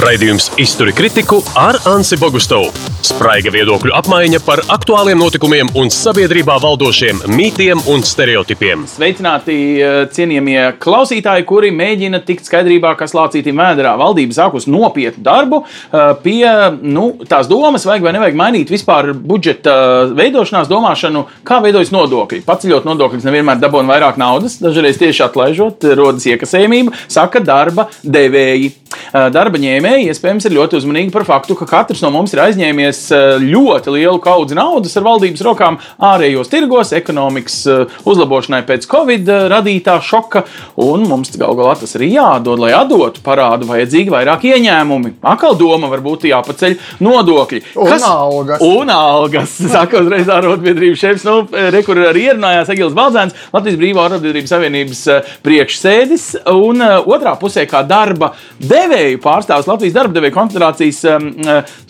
Raidījums Izturi kritiku ar Ansi Bogustovu. Spraiga viedokļu apmaiņa par aktuāliem notikumiem un sabiedrībā valdošiem mītiem un stereotipiem. Sveicināti, eh, cienījamie klausītāji, kuri mēģina tikt skaidrībā, kas lācītiem vēdā. Valdība sākus nopietnu darbu eh, pie nu, tās domas, vajag vai nevajag mainīt vispār budžeta veidošanās domāšanu, kā veidojas nodokļi. Paceļot nodokļus, nevienmēr dabūna vairāk naudas, dažreiz tieši atlaižot, rodas iekasējumība, saka darba devēji. Darba ņēmēji iespējams ir ļoti uzmanīgi par faktu, ka katrs no mums ir aizņēmies eh, ļoti lielu kaudzi naudas ar valdības rokām ārējos tirgos, ekonomikas eh, uzlabošanai pēc Covid radītā šoka, un mums gal galā tas arī jādod, lai atdotu parādu vajadzīgi vairāk ieņēmumi. Akal doma varbūt jāpaceļ nodokļi. Un Kas? algas. Un algas, saka uzreiz ārotbiedrības šefs, nu, re, kur arī ierunājās Egils Baldzēns, Latvijas Brīvā ārotbiedrības savienības priekšsēdis, un otrā pusē kā darba devēju pārstāvs Latvijas darba devēja konfederācijas um,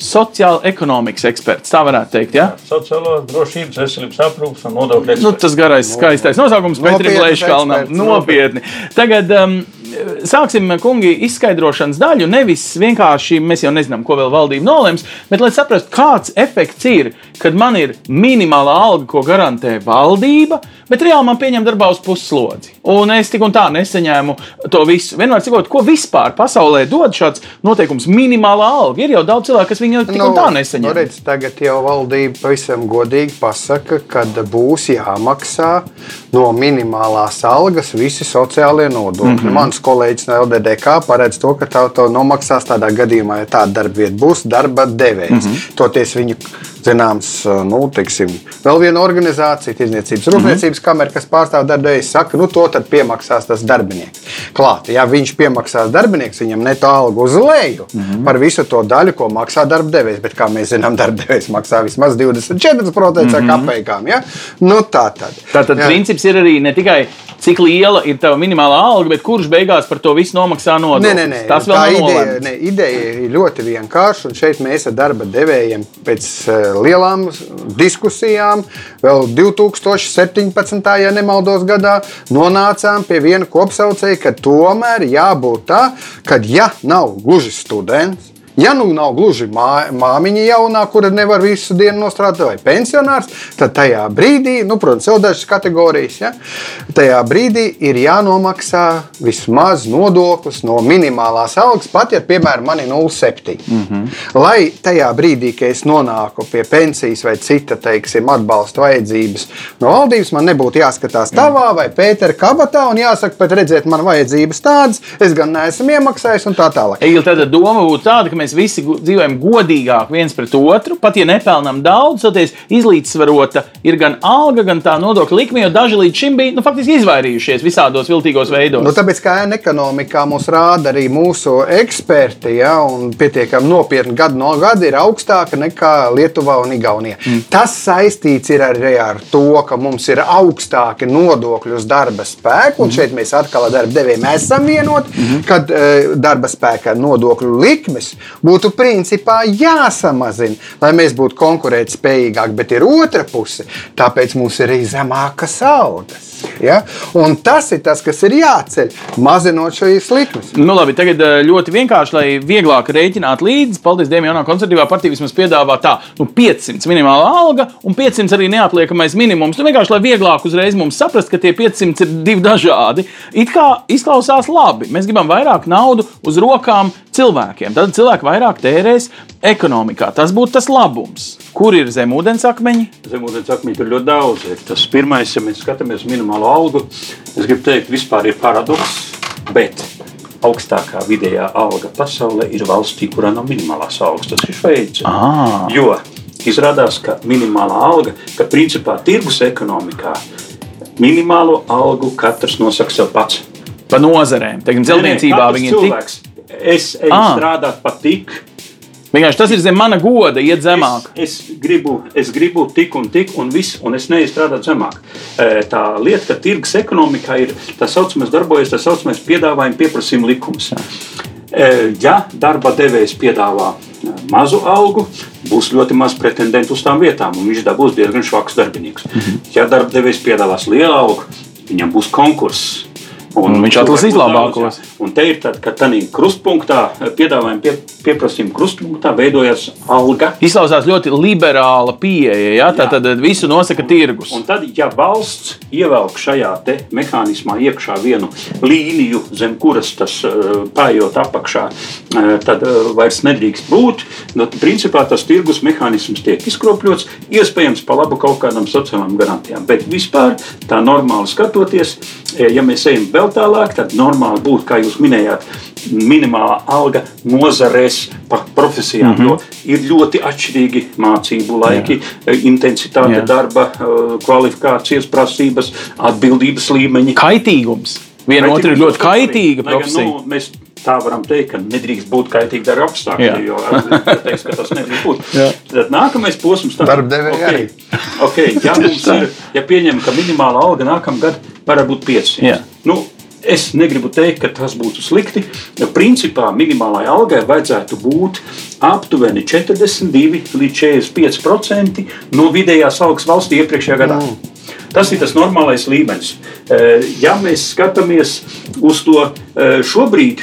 sociāla ekonomikas eksperts. Tā varētu teikt. Ja? Sociālās drošības, veselības aprūpas un nodokļu eksperts. Nu, tas garais, skaistais nosaukums Petrim Leiškalnam. Nopietni. Tagad um, sāksim, kungi, izskaidrošanas daļu. Nevis vienkārši mēs jau nezinām, ko vēl valdība nolems, bet lai saprastu, kāds efekts ir, kad man ir minimālā alga, ko garantē valdība bet reāli man pieņem darbā uz puslodzi. Un es tik un tā nesaņēmu to visu. Vienmēr sakot, ko vispār pasaulē dod šāds noteikums minimālā alga. Ir jau daudz cilvēku, kas viņu tik nu, un tā nesaņem. Nu, redz, tagad jau valdība pavisam godīgi pasaka, ka būs jāmaksā no minimālās algas visi sociālie nodokļi. Mm -hmm. Mans kolēģis no LDDK paredz to, ka tā to nomaksās tādā gadījumā, ja tāda darba vieta būs darba devējs. Mm -hmm. Toties viņu zināms, nu, teiksim, vēl viena organizācija, Tirzniecības mhm. rūpniecības mm -hmm. kamera, kas pārstāv darbdevējus, saka, nu, to tad piemaksās tas darbinieks. Klāt, ja viņš piemaksās darbinieks, viņam neto algu uz leju mm -hmm. par visu to daļu, ko maksā darbdevējs. Bet, kā mēs zinām, darbdevējs maksā vismaz 24% mm -hmm. kapekām. Ja? Nu, tā tad. Tātad ja. princips ir arī ne tikai cik liela ir tava minimālā alga, bet kurš beigās par to visu nomaksā nodokļus. Tas vēl nav ideja, ne, ideja ir ļoti vienkārša, un šeit mēs ar darba devējiem pēc uh, lielām diskusijām vēl 2017. ja nemaldos gadā nonācām pie viena kopsaucēja, ka tomēr jābūt tā, ka ja nav gluži students, Ja nu nav gluži mā, māmiņa jaunā, kura nevar visu dienu nostrādāt, vai pensionārs, tad tajā brīdī, nu, protams, jau dažas kategorijas, ja, tajā brīdī ir jānomaksā vismaz nodoklis no minimālās algas, pat ja, piemēram, man ir 0,7. Mm -hmm. Lai tajā brīdī, kad es nonāku pie pensijas vai cita, teiksim, atbalsta vajadzības no valdības, man nebūtu jāskatās tavā vai Pētera kabatā un jāsaka, bet redziet, man vajadzības tādas, es gan neesmu iemaksājis un tā tālāk. Egil, tad doma būtu tāda, ka mēs mēs visi dzīvojam godīgāk viens pret otru, pat ja nepelnām daudz, tad izlīdzsvarota ir gan alga, gan tā nodokļa likme, jo daži līdz šim bija nu, faktiski izvairījušies visādos viltīgos veidos. Nu, tāpēc, kā ekonomikā mums rāda arī mūsu eksperti, ja, un pietiekami nopietni gadu no gada ir augstāka nekā Lietuvā un Igaunijā. Mm. Tas saistīts arī ar to, ka mums ir augstāki nodokļi uz darba spēku, un mm. šeit mēs atkal ar darba devējiem esam vienoti, mm kad uh, darba spēka nodokļu likmes būtu principā jāsamazina, lai mēs būtu konkurētspējīgāki. Bet ir otra puse, tāpēc mums ir arī zemākas algas. Ja? Un tas ir tas, kas ir jāceļ, mazinot šīs likmes. Nu, labi, tagad eh, ļoti vienkārši, lai vieglāk rēķināt līdzi. Paldies Dievam, jaunā konservatīvā partija vismaz piedāvā tā, nu, 500 minimālā alga un 500 arī neapliekamais minimums. Nu, vienkārši, lai vieglāk uzreiz mums saprast, ka tie 500 ir divi dažādi. It kā izklausās labi. Mēs gribam vairāk naudu uz rokām cilvēkiem. Tad cilvēki vairāk tērēs ekonomikā. Tas būtu tas labums. Kur ir zemūdensakmeņi? Zemūdensakmeņi tur ļoti daudz. Ir. Tas pirmais, ja mēs skatāmies minimālo algu, es gribu teikt, vispār ir paradoks. Bet augstākā vidējā alga pasaulē ir valstī, kurā nav minimālās algas. Tas ir Šveice. Ah. Jo izrādās, ka minimālā alga, ka principā tirgus ekonomikā minimālo algu katrs nosaka sev pats. Pa nozarēm, teiksim, celtniecībā viņi ir tik es eju ah. strādāt pat tik. Vienkārši tas ir zem mana goda, iet zemāk. Es, es, gribu, es gribu tik un tik, un, viss, un es neeju strādāt zemāk. E, tā lieta, ka tirgus ekonomikā ir tā saucamais darbojas, tā saucamais piedāvājuma pieprasījuma likums. E, ja darba devējs piedāvā mazu algu, būs ļoti maz pretendentu uz tām vietām, un viņš dabūs diezgan švaks darbinieks. Mhm. Ja darba devējs piedāvās lielu algu, viņam būs konkurss Un viņš atlasīs labākos. Un te ir tad, kad tādā krustpunktā, piedāvājuma pie, pieprasījuma krustpunktā veidojas alga. Izklausās ļoti liberāla pieeja. Ja? Tā tad visu nosaka tirgus. Un tad, ja valsts ievelk šajā mehānismā iekšā vienu līniju, zem kuras tas pājot apakšā, tad vairs nedrīkst būt. Nu, principā tas tirgus mehānisms tiek izkropļots, iespējams, pa labu kaut kādam sociālām garantijām. Bet vispār tā normāli skatoties, ja mēs ejam vēl tālāk, tad normāli būtu, kā jūs minējāt, minimālā alga nozarēs pa profesijām. Mm -hmm. Jo ir ļoti atšķirīgi mācību laiki, Jā. intensitāte, Jā. darba kvalifikācijas prasības, atbildības līmeņi. Kaitīgums. Viena otru ir ļoti kaitīga profesija. Nu, mēs tā varam teikt, ka nedrīkst būt kaitīgi darba apstākļi. Jo teiks, tas nedrīkst būt. Tad nākamais posms ir darba devēja okay, arī. Okay, ja, ir, ja pieņemam, ka minimāla alga nākamā gada varētu būt 500. Nu, Es negribu teikt, ka tas būtu slikti. Principā minimālajai algai vajadzētu būt aptuveni 42 līdz 45% no vidējās algas valstī iepriekšējā gadā. Mm. Tas ir tas normālais līmenis. Eh, ja mēs skatāmies uz to eh, šobrīd,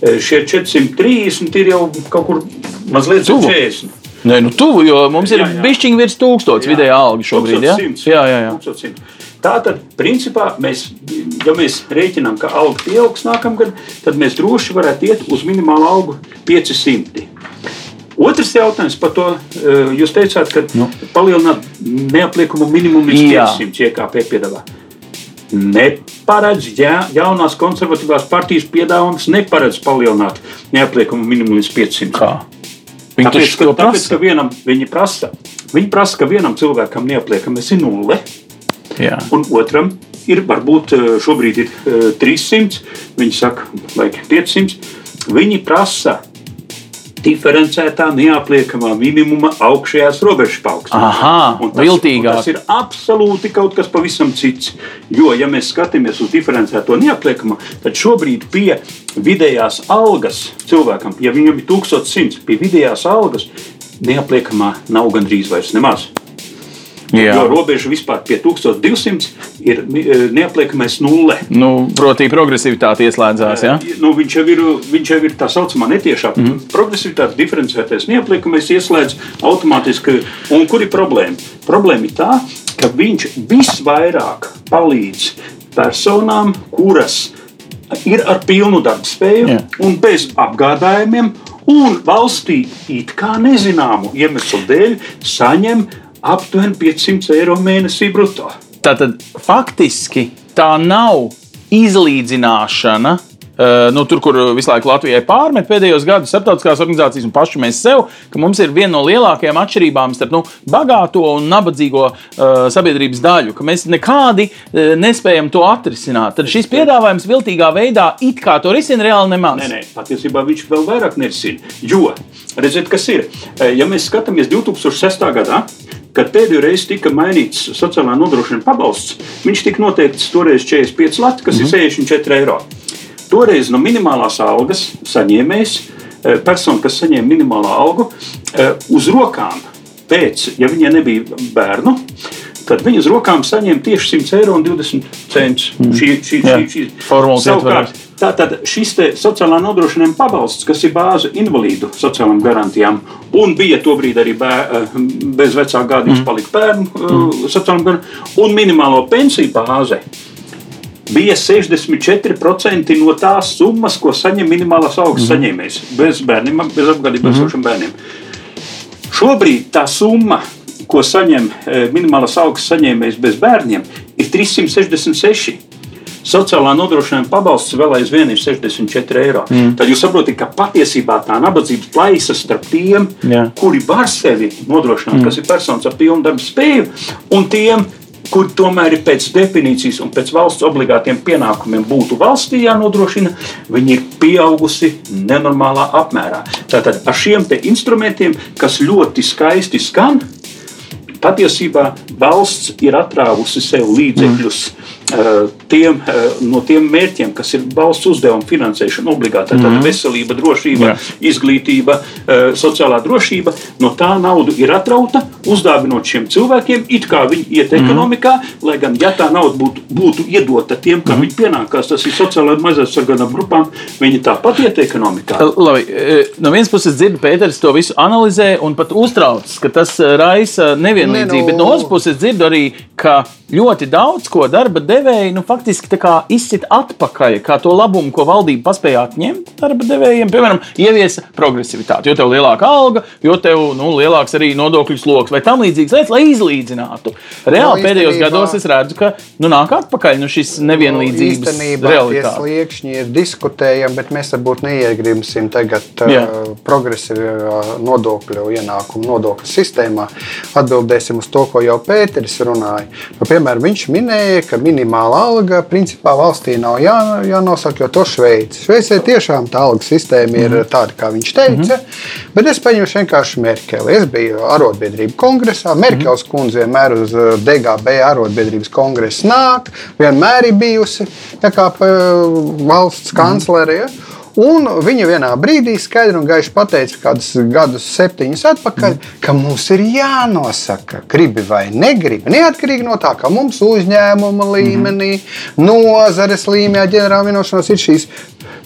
šie 430 ir jau kaut kur mazliet zem 40. Nē, nu tuvu, jo mums ir bišķiņi virs tūkstots vidējā alga šobrīd. 1100, jā, jā, jā. 1100. Tātad, principā, mēs, ja mēs rēķinām, ka alga pieaugs nākamgad, tad mēs droši varētu iet uz minimālu algu 500. Otrs jautājums par to, jūs teicāt, ka nu. palielināt neapliekumu minimumu līdz 500 IKP piedāvā. Neparedz, ja jaunās konservatīvās partijas piedāvājums neparedz palielināt neapliekumu minimumu līdz 500. Kā? Viņi tāpēc, ka, tāpēc, ka vienam viņi prasa, viņi prasa, ka vienam cilvēkam neapliekami ir nulle. Jā. Un otram ir varbūt eh, šobrīd ir 300, eh, viņi saka, vajag 500. Viņi prasa diferencētā, neapliekamā minimuma augšējās robežas paaugstināšanu. Tas ir absolūti kaut kas pavisam cits. Jo, ja mēs skatāmies uz diferencēto neapliekamo, tad šobrīd pie vidējās algas cilvēkam, ja viņam ir 1100, pie vidējās algas neapliekamā nav gandrīz vairs nemaz. Jā. Jo robeža vispār pie 1200 ir e, neapliekamais nulle. Nu, proti, progresivitāte ieslēdzās. Ja? Nu, viņš, jau ir, viņš jau ir tā saucamā netiešā mm -hmm. progresivitāte, diferencētais neapliekamais ieslēdz automātiski. Un kur ir problēma? Problēma ir tā, ka viņš visvairāk palīdz personām, kuras ir ar pilnu darbu spēju Jā. un bez apgādājumiem. Un valstī it kā nezināmu iemeslu dēļ saņem aptuveni 500 eiro mēnesī brutto. Tātad faktiski tā nav izlīdzināšana. Uh, nu, tur, kur visu laiku Latvijai pārmet pēdējos gados starptautiskās organizācijas un paši mēs sev, ka mums ir viena no lielākajām atšķirībām starp nu, bagāto un nabadzīgo uh, sabiedrības daļu, ka mēs nekādi uh, nespējam to atrisināt. Tad šis piedāvājums viltīgā veidā it kā to risina reāli nemaz. Nē, nē, patiesībā viņš vēl vairāk nerisina. Jo, redziet, kas ir, ja mēs skatāmies 2006. gadā, kad pēdējo reizi tika mainīts sociālā nodrošinājuma pabalsts, viņš tika noteikts toreiz 45 lati, kas mm -hmm. ir 64 mhm. eiro. Toreiz no minimālās algas saņēmējs, eh, persona, kas saņēma minimālo algu, eh, uz rokām pēc, ja viņai nebija bērnu, tad viņi uz rokām saņēma tieši 100 eiro un 20 centus. Mm. Šī, šī, šī, šī. Savukārt, tātad šis sociālā nodrošinājuma pabalsts, kas ir bāze invalīdu sociālajām garantijām, un bija tobrīd arī bēr, eh, bez vecāka gādījuma mm. palika bērnu mm. sociālajām garantijām, un minimālo pensiju bāze bija 64% no tās summas, ko saņem minimālās algas mm. saņēmējs bez bērniem, bez apgādības mm. esošiem bērniem. Šobrīd tā summa ko saņem eh, minimālās algas saņēmējs bez bērniem, ir 366. Sociālā nodrošinājuma pabalsts vēl aizvien ir 64 eiro. Mm. Tad jūs saprotat, ka patiesībā tā nabadzības plaisa starp tiem, yeah. kuri var sevi nodrošināt, mm. kas ir personas ar pilnu darbu spēju, un tiem, kur tomēr ir pēc definīcijas un pēc valsts obligātiem pienākumiem būtu valstī jānodrošina, viņi ir pieaugusi nenormālā apmērā. Tātad ar šiem instrumentiem, kas ļoti skaisti skan, patiesībā valsts ir atrāvusi sev līdzekļus. Mm. Tiem, no tiem mērķiem, kas ir valsts uzdevuma finansēšana, obligāti mm -hmm. veselība, drošība, Jā. izglītība, sociālā drošība, no tā nauda ir atrauta, uzdāvinot šiem cilvēkiem, it kā viņi iet mm -hmm. ekonomikā, lai gan, ja tā nauda būtu, būtu iedota tiem, kam mm -hmm. viņi pienākās, tas ir sociālai mazaizsargātām grupām, viņi tāpat iet ekonomikā. Labi, no vienas puses dzirdu, Pēters to visu analizē un pat uztrauc, ka tas raisa nevienlīdzību, ne, no... bet no otras puses dzirdu arī, ka ļoti daudz ko darba devēji nu, faktiski izsit atpakaļ, kā to labumu, ko valdība paspēja atņemt darba devējiem. Piemēram, ieviesa progresivitāti, jo tev ir lielāka alga, jo tev nu, lielāks arī nodokļu sloks vai tam līdzīgas lietas, lai izlīdzinātu. Reāli no, pēdējos gados es redzu, ka nu, nāk atpakaļ nu, šis nevienlīdzības no, realitāte. Sliekšņi ir diskutējami, bet mēs varbūt neiegrimsim tagad uh, progresīvā nodokļu ienākumu nodokļu sistēmā. Atbildēsim uz to, ko jau Pēteris runāja. Nu, piemēram, viņš minēja, ka minimālā alga principā valstī nav jā, jānosaka, jo to Šveice. Šveicē tiešām tā alga sistēma ir mm. tāda, kā viņš teica. Mm -hmm. Bet es paņēmu vienkārši Merkeli. Es biju arotbiedrību kongresā. Merkels mm -hmm. kundze vienmēr uz uh, DGB arotbiedrības kongresu nāk, vienmēr ir bijusi kā uh, valsts kanclere. Ja? Un viņa vienā brīdī skaidri un gaiši pateica, kādus gadus, septiņus atpakaļ, mm. ka mums ir jānosaka, gribi vai negribi. Neatkarīgi no tā, ka mums uzņēmuma līmenī, mm. nozares līmenī, ģenerāla vienošanās ir šīs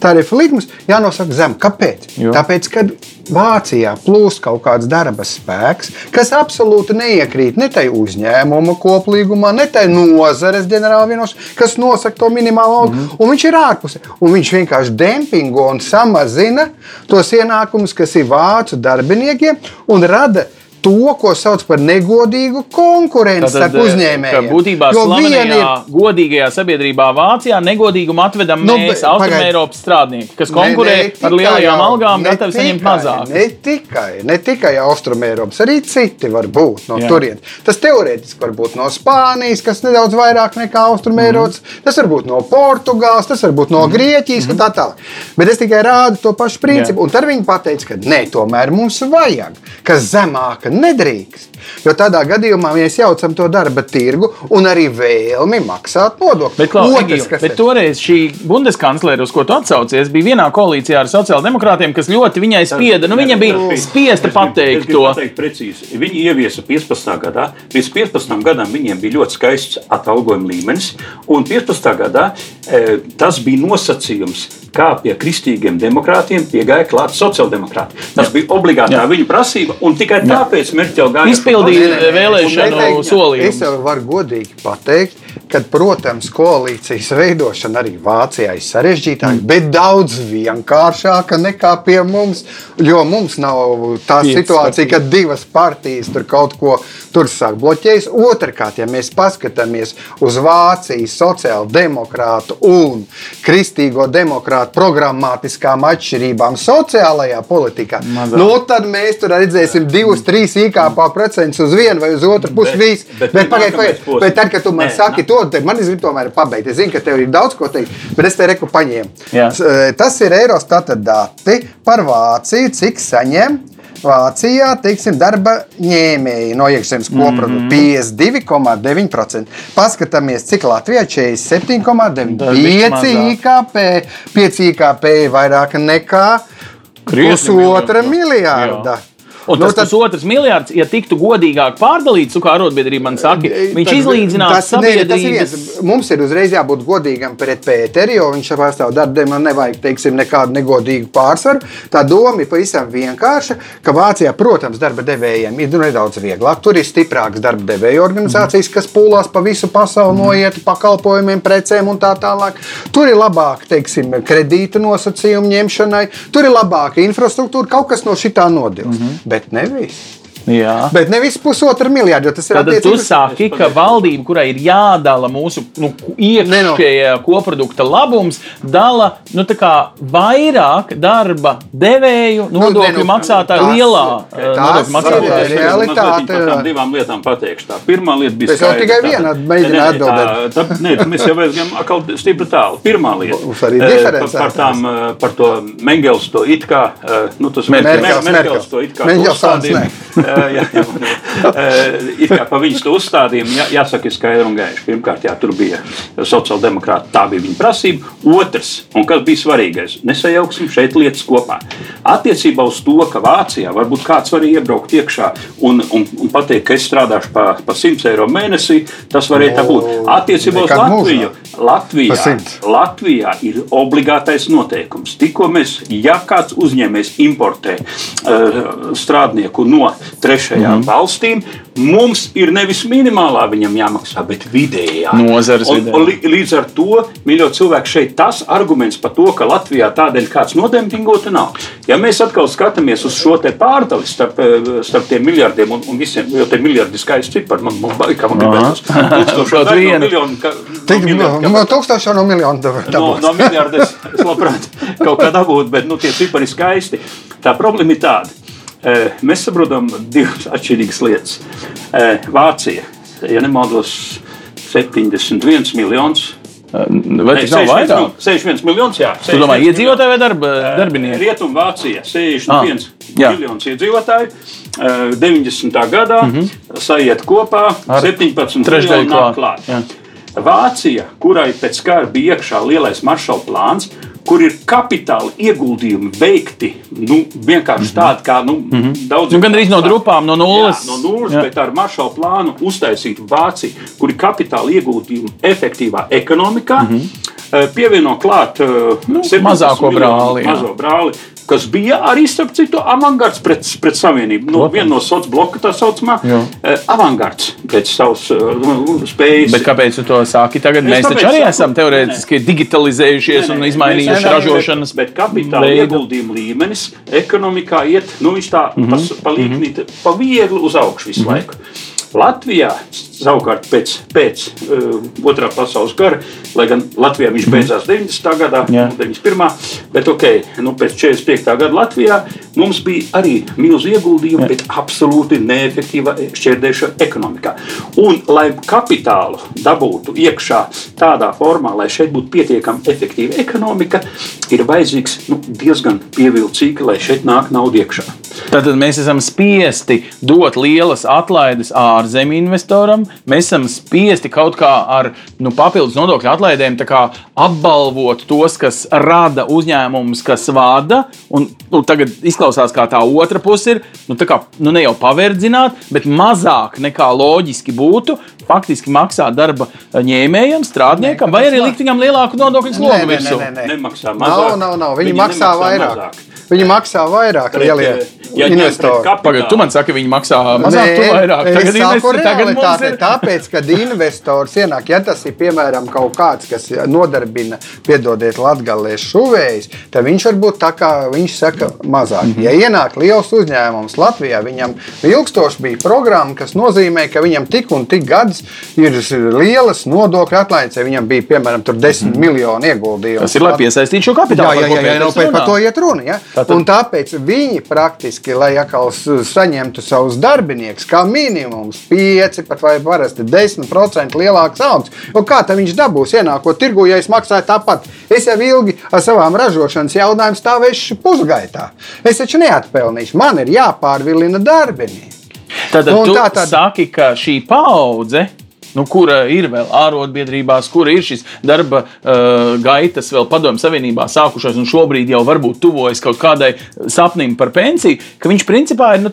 tarifu likmes jānosaka zem. Kāpēc? Jo. Tāpēc, ka Vācijā plūst kaut kāds darba spēks, kas absolūti neiekrīt ne tai uzņēmuma koplīgumā, ne tai nozares ģenerāla vienošanā, kas nosaka to minimālo algu, mm -hmm. un viņš ir ārpusē. Un viņš vienkārši dempingo un samazina tos ienākumus, kas ir vācu darbiniekiem, un rada to, ko sauc par negodīgu konkurenci starp eh, uzņēmējiem. Būtībā slavenajā ir... godīgajā sabiedrībā Vācijā negodīgumu atvedam nu, mēs, Austrumēropas strādnieki, kas konkurē ne, ne ar lielajām algām, gatavi saņemt mazāk. Ne tikai, ne tikai Austrumēropas, arī citi var būt no turienes. Tas teorētiski var būt no Spānijas, kas nedaudz vairāk nekā Austrumēropas, mm. tas var būt no Portugāles, tas var būt no mm. Grieķijas mm. un tā tālāk. Bet es tikai rādu to pašu principu, Jā. un tad viņi pateica, ka nē, tomēr mums vajag, kas zemāka ka nedrīkst. Jo tādā gadījumā mēs jaucam to darba tirgu un arī vēlmi maksāt nodokļus. Bet, Klau, Otrs, Egil, bet toreiz šī bundeskanclere, uz ko tu atsaucies, bija vienā koalīcijā ar sociāldemokrātiem, kas ļoti viņai spieda. Nu, viņa bija spiesta pateikt to. Pateikt precīzi. Viņi ieviesa 15. gadā. Līdz 15. gadam viņiem bija ļoti skaists atalgojuma līmenis. Un 15. gadā e, tas bija nosacījums kā pie kristīgiem demokrātiem piegāja klāt sociāldemokrāti. Tas Jā. bija obligātā Jā. viņa prasība, un tikai tāpēc Merķela gāja. Izpildīja vēlēšanu solījumu. Es jau varu godīgi pateikt, ka, protams, koalīcijas veidošana arī Vācijā ir sarežģītāka, mm. bet daudz vienkāršāka nekā pie mums. Jo mums nav tā Piec, situācija, ka divas partijas tur kaut ko tur sāk bloķējas. Otrakārt, ja mēs paskatāmies uz Vācijas sociāldemokrātu un kristīgo demokrātu programmatiskām atšķirībām sociālajā politikā, Mazā. nu, tad mēs tur redzēsim divus, trīs IKP procentus uz vienu vai uz otru pusi. Bet, bet, bet, pagaid, pagaid, bet tad, kad tu man Nē, saki to, tad man ir tomēr pabeigt. Es zinu, ka tev ir daudz ko teikt, bet es te reku paņēmu. Jā. Tas ir Eurostata dati par Vāciju, cik saņem Vācijā teiksim, darba ņēmēji no iekšzemes koprodukta mm -hmm. 52,9%. Paskatāmies, cik Latvijā 47,9%. 5 IKP, 5 IKP ir vairāk nekā pusotra miljārda. Jā. Un nu, tas nu, tad... pusotrs miljards, ja tiktu godīgāk pārdalīts, kā arotbiedrība man saka, viņš izlīdzinās sabiedrības. Ne, mums ir uzreiz jābūt godīgam pret Pēteri, jo viņš pārstāv darbu, man nevajag, teiksim, nekādu negodīgu pārsvaru. Tā doma ir pavisam vienkārša, ka Vācijā, protams, darba devējiem ir nedaudz vieglāk. Tur ir stiprākas darba devēja organizācijas, mm. kas pūlās pa visu pasauli, mm. noiet pakalpojumiem, precēm un tā tālāk. Tur ir labāk, teiksim, kredīta nosacījumu ņemšanai, tur ir labāka infrastruktūra, kaut kas no šitā nodils. Mm -hmm bet nevis. Jā. Bet nevis pusotra miljarda. Tas ir Tad tu saki, ka valdība, kurai ir jādala mūsu nu, iekšējā koprodukta labums, dala nu, vairāk darba devēju, nu, nodokļu nu, maksātāju lielā nodokļu maksātāju realitāte. Par tām divām lietām pateikšu. Tā pirmā lieta bija. Es jau tikai vienu mēģināju atbildēt. Tā, tā, nē, mēs jau aizgājām atkal stipri tālu. Pirmā lieta. Mums arī diferencē. Par, par, tām, par to Mengels to it kā, nu, tas Merkels, Merkels to it kā. Merkels, jā, jā, it kā pa viņas uzstādījumu jā, jāsaka skaidri un gaiši. Pirmkārt, jā, tur bija sociāldemokrāti, tā bija viņa prasība. Otrs, un kas bija svarīgais, nesajauksim šeit lietas kopā. Attiecībā uz to, ka Vācijā varbūt kāds var iebraukt iekšā un, un, un pateikt, ka es strādāšu pa, pa 100 eiro mēnesī, tas varēja tā būt. Attiecībā uz Latviju. Latvijā, Latvijā ir obligātais noteikums. Tikko mēs, ja kāds uzņēmējs importē uh, strādnieku no trešajām mm -hmm. valstīm, mums ir nevis minimālā viņam jāmaksā, bet vidējā. Nozares un, vidējā. Un, līdz ar to, mīļo cilvēki, šeit tas arguments par to, ka Latvijā tādēļ kāds nodempingota nav. Ja mēs atkal skatāmies uz šo pārdali starp, eh, starp tiem miljardiem un, un visiem, jo tie miljardi skaisti cipari, man, man, man, man gribētos tūkstoši miljonu. Ka, Tik, no, miljonu, no tūkstoša no miljonu. No, no miljarda es, es labprāt kaut kā dabūtu, bet nu, tie cipari skaisti. Tā problēma ir tāda. Mēs saprotam divas atšķirīgas lietas. Vācija, ja nemaldos, 71 miljonus. Vai tas nav vairāk? 61 miljonus, jā. Tu domā, iedzīvotāji vai darba, darbinieki? Rietumvācija, 61 ah, miljonus iedzīvotāju. 90. gadā mm -hmm. sajiet kopā Ar 17 miljonu nāk klāt. klāt. Vācija, kurai pēc kara bija iekšā lielais maršala plāns, kur ir kapitāla ieguldījumi veikti nu, vienkārši mm -hmm. tādi, kā nu, mm -hmm. daudz. Nu, Gan arī no drupām, no nulles. Jā, no nulles, jā. bet ar maršala plānu uztaisītu Vāciju, kur ir kapitāla ieguldījumi efektīvā ekonomikā. Mm -hmm. Pievieno klāt uh, nu, mazāko brāli. Mazo brāli kas bija arī, starp citu, avangards pret, pret savienību. Nu, viena no sociālā bloka tā saucamā eh, avangards pēc savas uh, spējas. Bet kāpēc tu to sāki tagad? Es Mēs taču arī saku, esam teorētiski ne. digitalizējušies ne, ne, un izmainījuši ne, ražošanas. Bet, bet kapitāla ieguldījuma līmenis ekonomikā iet, nu, tā mm -hmm. pa, pa līknī, mm -hmm. pa viegli uz augšu visu mm -hmm. laiku. Latvijā savukārt pēc, pēc uh, otrā pasaules kara, lai gan Latvijā viņš mhm. beidzās 90. gadā, Jā. 91. bet ok, nu, pēc 45. gada Latvijā mums bija arī milzu ieguldījumi, Jā. bet absolūti neefektīva šķērdēša ekonomikā. Un, lai kapitālu dabūtu iekšā tādā formā, lai šeit būtu pietiekami efektīva ekonomika, ir vajadzīgs nu, diezgan pievilcīgi, lai šeit nāk nauda iekšā. Tad mēs esam spiesti dot lielas atlaides ārzemju investoram, mēs esam spiesti kaut kā ar nu, papildus nodokļu atlaidēm apbalvot tos, kas rada uzņēmumus, kas vada. Un, nu, tagad izklausās, kā tā otra puse ir. Nu, kā, nu, ne jau paverdzināt, bet mazāk nekā loģiski būtu. Faktiski maksāt darba ņēmējam, strādniekam, vai arī likt viņam lielāku nodokļu slogu. Nemaksā mazāk. Nav, nav, nav. Viņi, Viņi maksā vairāk. Mazāk. Viņi maksā vairāk, lielie ja investori. Pagad, tu man saki, viņi maksā mazāk, Nē, tu vairāk. Tagad investi, tagad ir... Tāpēc, kad investors ienāk, ja tas ir piemēram kaut kāds, kas nodarbina, piedodiet, latgalēs šuvējs, tad viņš varbūt tā kā viņš saka mazāk. Mm -hmm. Ja ienāk liels uzņēmums Latvijā, viņam ilgstoši bija programma, kas nozīmē, ka viņam tik un tik gads ir lielas nodokļu atlaides, ja viņam bija piemēram 10 mm -hmm. miljonu ieguldījumu. Tas ir, lai piesaistītu šo kapitālu. Jā, jā, jā, jā, jā, jā, par to iet runa. Ja? Tātad... Un tāpēc viņi praktiski, lai atkal saņemtu savus darbiniekus, kā minimums 5 vai parasti 10% lielāks algas. Kā tā viņš dabūs ienākot tirgu, ja es maksāju tāpat? Es jau ilgi ar savām ražošanas jautājumiem stāvēšu pusgaitā. Es taču neatpelnīšu. Man ir jāpārvilina darbinieki. Tad tu tā tad... saki, ka šī paudze nu, kura ir vēl ārotbiedrībās, kura ir šis darba uh, gaitas vēl padomju savienībā sākušās un šobrīd jau varbūt tuvojas kaut kādai sapnim par pensiju, ka viņš principā ir nu,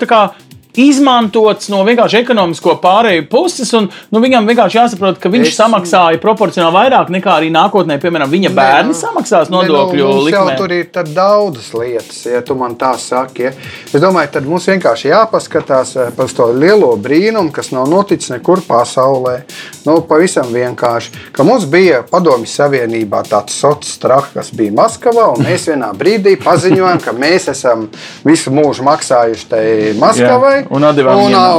izmantots no vienkārši ekonomisko pārēju puses. Un, nu, viņam vienkārši jāsaprot, ka viņš es... samaksāja proporcionāli vairāk nekā arī nākotnē, piemēram, viņa bērni ne, samaksās nodokļu ne, nu, likmē. Tur ir daudzas lietas, ja tu man tā saki. Ja. Es domāju, tad mums vienkārši jāpaskatās eh, par to lielo brīnumu, kas nav noticis nekur pasaulē. Nu, pavisam vienkārši, ka mums bija Padomju Savienībā tāds sociāls strahs, kas bija Maskavā, un mēs vienā brīdī paziņojām, ka mēs esam visu mūžu maksājuši tai Maskavai.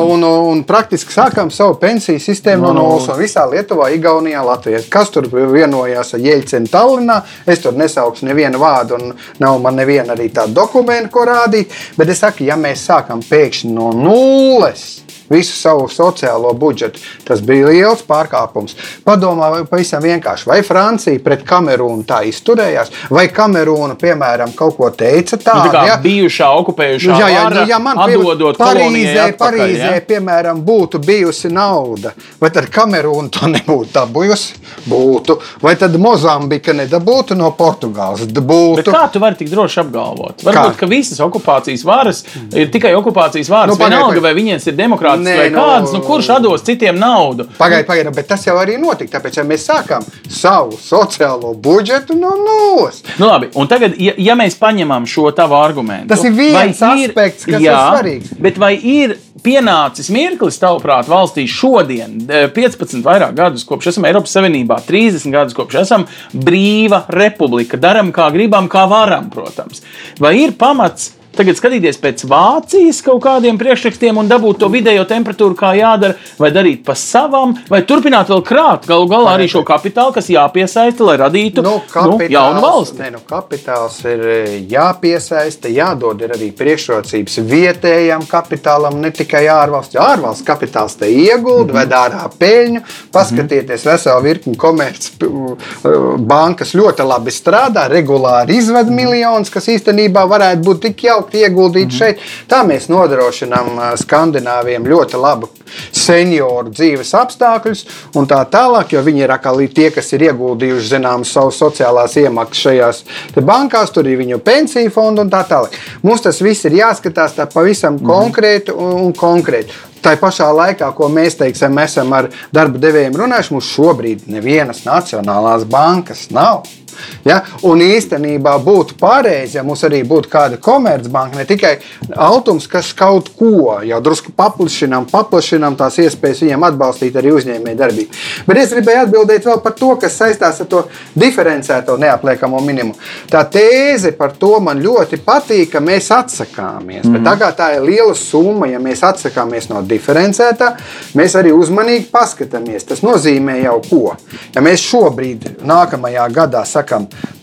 Un, un, un, un praktiski sākām savu pensiju sistēmu no nulles. Visā Lietuvā, Igaunijā, Latvijā. Kas tur vienojās ar Jeļcenu Tallinā? Es tur nesaukšu nevienu vārdu, un nav man neviena arī tāda dokumenta, ko rādīt. Bet es saku, ja mēs sākam pēkšņi no nulles visu savu sociālo budžetu. Tas bija liels pārkāpums. Padomā, vai pavisam vienkārši, vai Francija pret Kamerūnu tā izturējās, vai Kamerūna, piemēram, kaut ko teica tādu. Nu, tā kā ja? bijušā okupējušā Jā, jā, vara, nu, ja man atdodot Parīzē, atpakaļ, Parīzē ja? piemēram, būtu bijusi nauda, vai tad Kamerūna to nebūtu dabūjusi? Būtu. Vai tad Mozambika nedabūtu no Portugāles? Bet Būtu. kā tu vari tik droši apgalvot? Varbūt, Kā? ka visas okupācijas varas ir tikai okupācijas varas. Nu, Nu, Vienalga, vai viņiem ir demokrātisks Nē, vai nu, kāds, nu, kurš dos citiem naudu. Pagaidiet, pagaidiet, bet tas jau arī notika. Tāpēc ja mēs sākām savu sociālo budžetu no nulles. Nu, labi, un tagad, ja, ja mēs paņemam šo tavu argumentu, Tas ir viens vai aspekts, kas ir jā, svarīgs. Bet vai ir pienācis mirklis, tavuprāt, valstī šodien, eh, 15 vairāk gadus kopš esam Eiropas Savienībā, 30 gadus kopš esam brīva republika, darām kā gribam, kā varam, protams. Vai ir pamats? Tagad skatīties pēc Vācijas kaut kādiem priekšrakstiem un dabūt to vidējo temperatūru, kā jādara, vai darīt pa savam, vai turpināt vēl krāt galu galā arī šo kapitālu, kas jāpiesaista, lai radītu nu, jaunu valsti. Nē, nu, kapitāls ir e, jāpiesaista, jādod ir arī priekšrocības vietējam kapitālam, ne tikai ārvalsts. Jo Ārvalsts kapitāls te iegulda, mm -hmm. ved ārā peļņu. Paskatieties, mm -hmm. veselu virkni komercbankas ļoti labi strādā, regulāri izved miljonus, kas īstenībā varētu būt tik jauki ieguldīt mm šeit. Tā mēs nodrošinām Skandināviem ļoti labu senioru dzīves apstākļus un tā tālāk, jo viņi ir atkal tie, kas ir ieguldījuši zināmas savas sociālās iemaksas šajās bankās, tur ir viņu pensiju fondu un tā tālāk. Mums tas viss ir jāskatās tā pavisam mm konkrēti un, un konkrēti. Tā pašā laikā, ko mēs teiksim, esam ar darba devējiem runājuši, mums šobrīd nevienas nacionālās bankas nav. Ja? Un īstenībā būtu pareizi, ja mums arī būtu kāda komercbanka, ne tikai Altums, kas kaut ko jau drusku paplašinām, paplašinām tās iespējas viņiem atbalstīt arī uzņēmēju darbību. Bet es gribēju atbildēt vēl par to, kas saistās ar to diferencēto neapliekamo minimumu. Tā tēze par to man ļoti patīk, ka mēs atsakāmies. Mm -hmm. Bet tā kā tā ir liela summa, ja mēs atsakāmies no diferencētā, mēs arī uzmanīgi paskatāmies. Tas nozīmē jau ko. Ja mēs šobrīd, nākamajā gadā, sakām,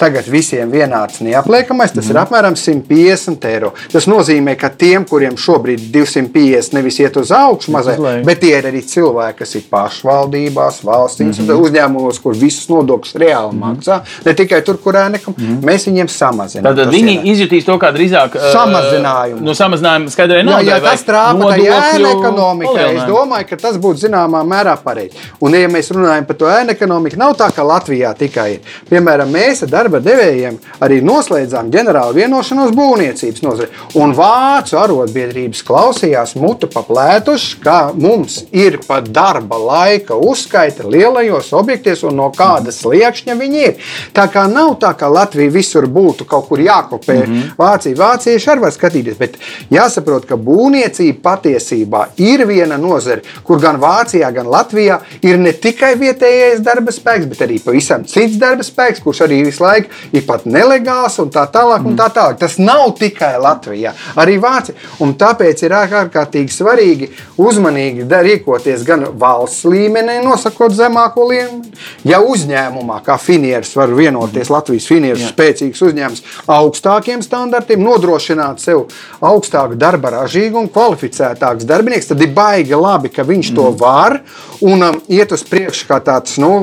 tagad visiem vienāds neapliekamais, tas mm. ir apmēram 150 eiro. Tas nozīmē, ka tiem, kuriem šobrīd 250 nevis iet uz augšu, mazliet, bet tie ir arī cilvēki, kas ir pašvaldībās, valsts mm -hmm. uzņēmumos, kur visus nodokļus reāli mm -hmm. maksā. Ne tikai tur, kur ēnekam, mm -hmm. mēs viņiem samazinām. Tad viņi ienākumus. izjutīs to kā drīzāk uh, Samazinājumu. No samazinājuma skaidrai Jā, naudai. jā, vai tas trāpa arī ēna ekonomikai. Es domāju, ka tas būtu zināmā mērā pareizi. Un, ja mēs runājam par to ēna ekonomiku, nav tā, ka Latvijā tikai ir. Piemēram, mēs ar darba devējiem arī noslēdzām ģenerālu vienošanos būvniecības nozarē. Un vācu arotbiedrības klausījās mutu paplētuši, ka mums ir pat darba laika uzskaita lielajos objektos un no kāda sliekšņa viņi ir. Tā kā nav tā, ka Latvija visur būtu kaut kur jākopē. Mm -hmm. Vācija, vācieši arī var skatīties, bet jāsaprot, ka būvniecība patiesībā ir viena nozare, kur gan Vācijā, gan Latvijā ir ne tikai vietējais darba spēks, bet arī pavisam cits darba spēks, kurš arī visu laiku ir pat nelegāls un tā tālāk. Un tā tālāk. Tas nav tikai Latvijā, arī Vācijā. Un tāpēc ir ārkārtīgi svarīgi uzmanīgi rīkoties gan valsts līmenī, nosakot zemāko līmeni, ja uzņēmumā, kā finieris, var vienoties Latvijas finieris, spēcīgs uzņēmums, augstākiem standartiem, nodrošināt sev augstāku darba ražīgumu, kvalificētāks darbinieks, tad ir baigi labi, ka viņš mm. to var un um, iet uz priekšu kā tāds nu,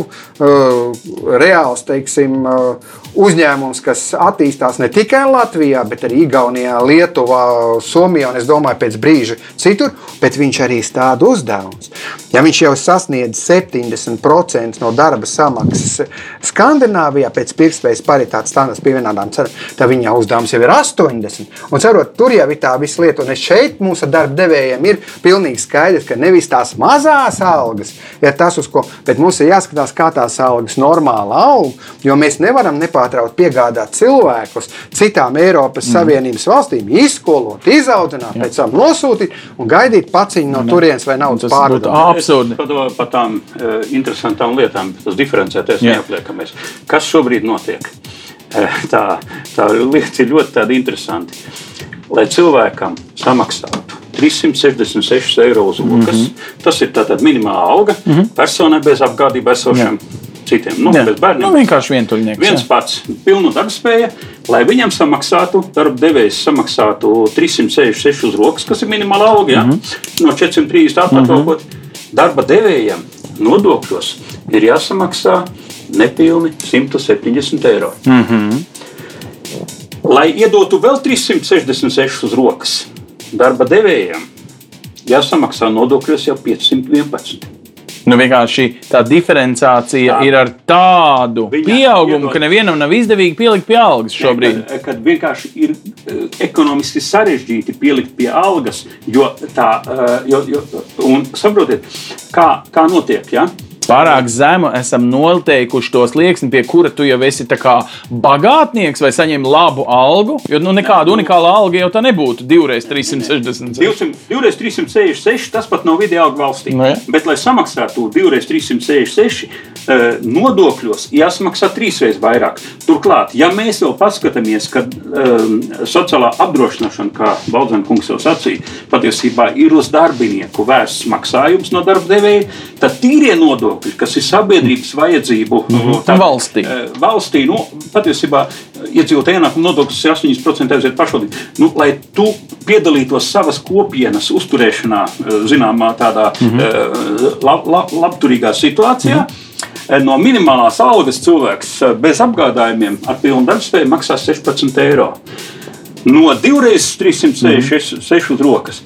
uh, reāls, teiksim, uh, uzņēmums, kas attīstās ne tikai Latvijā, bet arī Igaunijā, Lietuvā, Somijā un es domāju, pēc brīža citur, bet viņš arī stāda uzdevumus. Ja viņš jau sasniedz 70% no darba samaksas Skandināvijā pēc pirktspējas paritātes standarta pievienotām cenām, tad viņa uzdevums jau ir 80. Un cerot, tur jau ir tā visa lieta. Un es šeit mūsu darba devējiem ir pilnīgi skaidrs, ka nevis tās mazās algas ir tas, uz ko, bet mums ir jāskatās, kā tās algas normāli aug, jo mēs nevaram nepārtraukt piegādāt cilvēkus citām Eiropas mm. Savienības valstīm, izskolot, izaudzināt, pēc tam nosūtīt un gaidīt paciņu no turienes vai naudas Tas būtu pārdošanas. absurdi. Par, par tām uh, interesantām lietām, tas diferencētais Jā. neapliekamais. Kas šobrīd notiek? Eh, Tā, tā lieta ir ļoti interesanta. Lai cilvēkam samaksātu 366 eiro uz rokas, mm -hmm. tas ir tātad minimāla alga mm -hmm. personai bez apgādības esošiem citiem. Nu, Jā. bez bērniem. Nu, vienkārši vientuļnieks. Viens jā. pats, pilnu darbspēju, lai viņam samaksātu, darba devējs samaksātu 366 uz rokas, kas ir minimāla alga, ja? mm -hmm. no 430 atpakaļ. Mm -hmm. Darba devējiem nodokļos ir jāsamaksā nepilni 170 eiro. Mm -hmm. Lai iedotu vēl 366 uz rokas, darba devējiem jāsamaksā nodokļos jau 511. Nu, vienkārši tā diferenciācija tā. ir ar tādu Viņa pieaugumu, iedod... ka nevienam nav izdevīgi pielikt pie algas šobrīd. Ne, kad, kad vienkārši ir uh, ekonomiski sarežģīti pielikt pie algas, jo tā, uh, jo, jo, un saprotiet, kā, kā notiek. Ja? Pārāk zemu esam noteikuši to slieksni, pie kura tu jau esi bagātnieks vai saņem labu algu. Jo nu, nekāda unikāla alga jau tā nebūtu. Divreiz 360. 200, divreiz 366 tas pat nav vidēji alga valstī. Ne? Nu, Bet, lai samaksātu divreiz 366, eh, nodokļos jāsamaksā trīsreiz vairāk. Turklāt, ja mēs vēl paskatāmies, ka um, sociālā apdrošināšana, kā Baldzēna kungs jau sacīja, patiesībā ir uz darbinieku vērsts maksājums no darba devēja, tad tīrie nodokļi nodokļi, kas ir sabiedrības vajadzību mm -hmm. tā, valstī. valstī nu, patiesībā iedzīvotāju ienākumu nodoklis ir 8% aiziet pašvaldību. Nu, lai tu piedalītos savas kopienas uzturēšanā, zināmā tādā mm -hmm. lab, lab, labturīgā situācijā. Mm -hmm. No minimālās algas cilvēks bez apgādājumiem ar pilnu darbspēju maksās 16 eiro. No divreiz 366 mm -hmm. rokas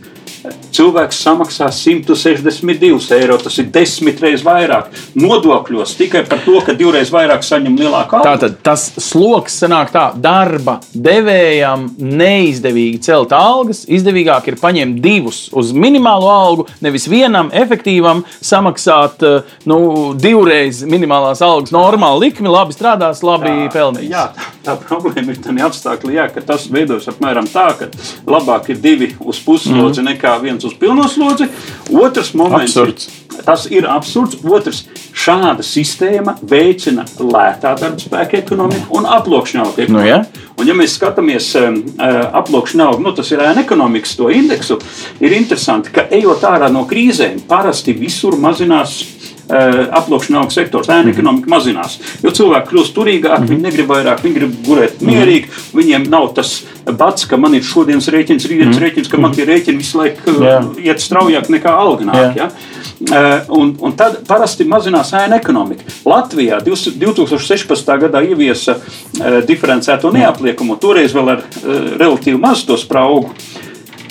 cilvēks samaksā 162 eiro. Tas ir desmit reizes vairāk nodokļos tikai par to, ka divreiz vairāk saņem lielāku algu. Tātad tas sloks sanāk tā, darba devējam neizdevīgi celt algas. Izdevīgāk ir paņemt divus uz minimālo algu, nevis vienam efektīvam samaksāt eh, nu, divreiz minimālās algas normālu likmi, labi strādās, labi jā, pelnīs. Jā, tā, tā problēma ir tādā apstākļā, ka tas veidojas apmēram tā, ka labāk ir divi uz puslodzi mm. nekā viens uz pilno slodzi. Otrs moments absurds. ir, tas ir absurds. Otrs, šāda sistēma veicina lētā darba spēka ekonomiku un aploksņa ekonomiku. Nu, ja? Un, ja mēs skatāmies um, uh, aploksņa auga, nu, tas ir ēna ekonomikas indeksu, ir interesanti, ka ejot ārā no krīzēm, parasti visur mazinās aploksņa auga sektors, ēna mhm. ekonomika mazinās. Jo cilvēki kļūst turīgāki, mm. viņi negrib vairāk, viņi grib gulēt mierīgi, viņiem nav tas bats, ka man ir šodienas rēķins, rītdienas mm. rēķins, ka man tie rēķini visu laiku yeah. iet straujāk nekā alga nāk. Yeah. Ja? Uh, un, un tad parasti mazinās ēna ekonomika. Latvijā 2016. gadā ieviesa uh, diferencēto neapliekumu, toreiz vēl ar uh, relatīvi mazu to spraugu.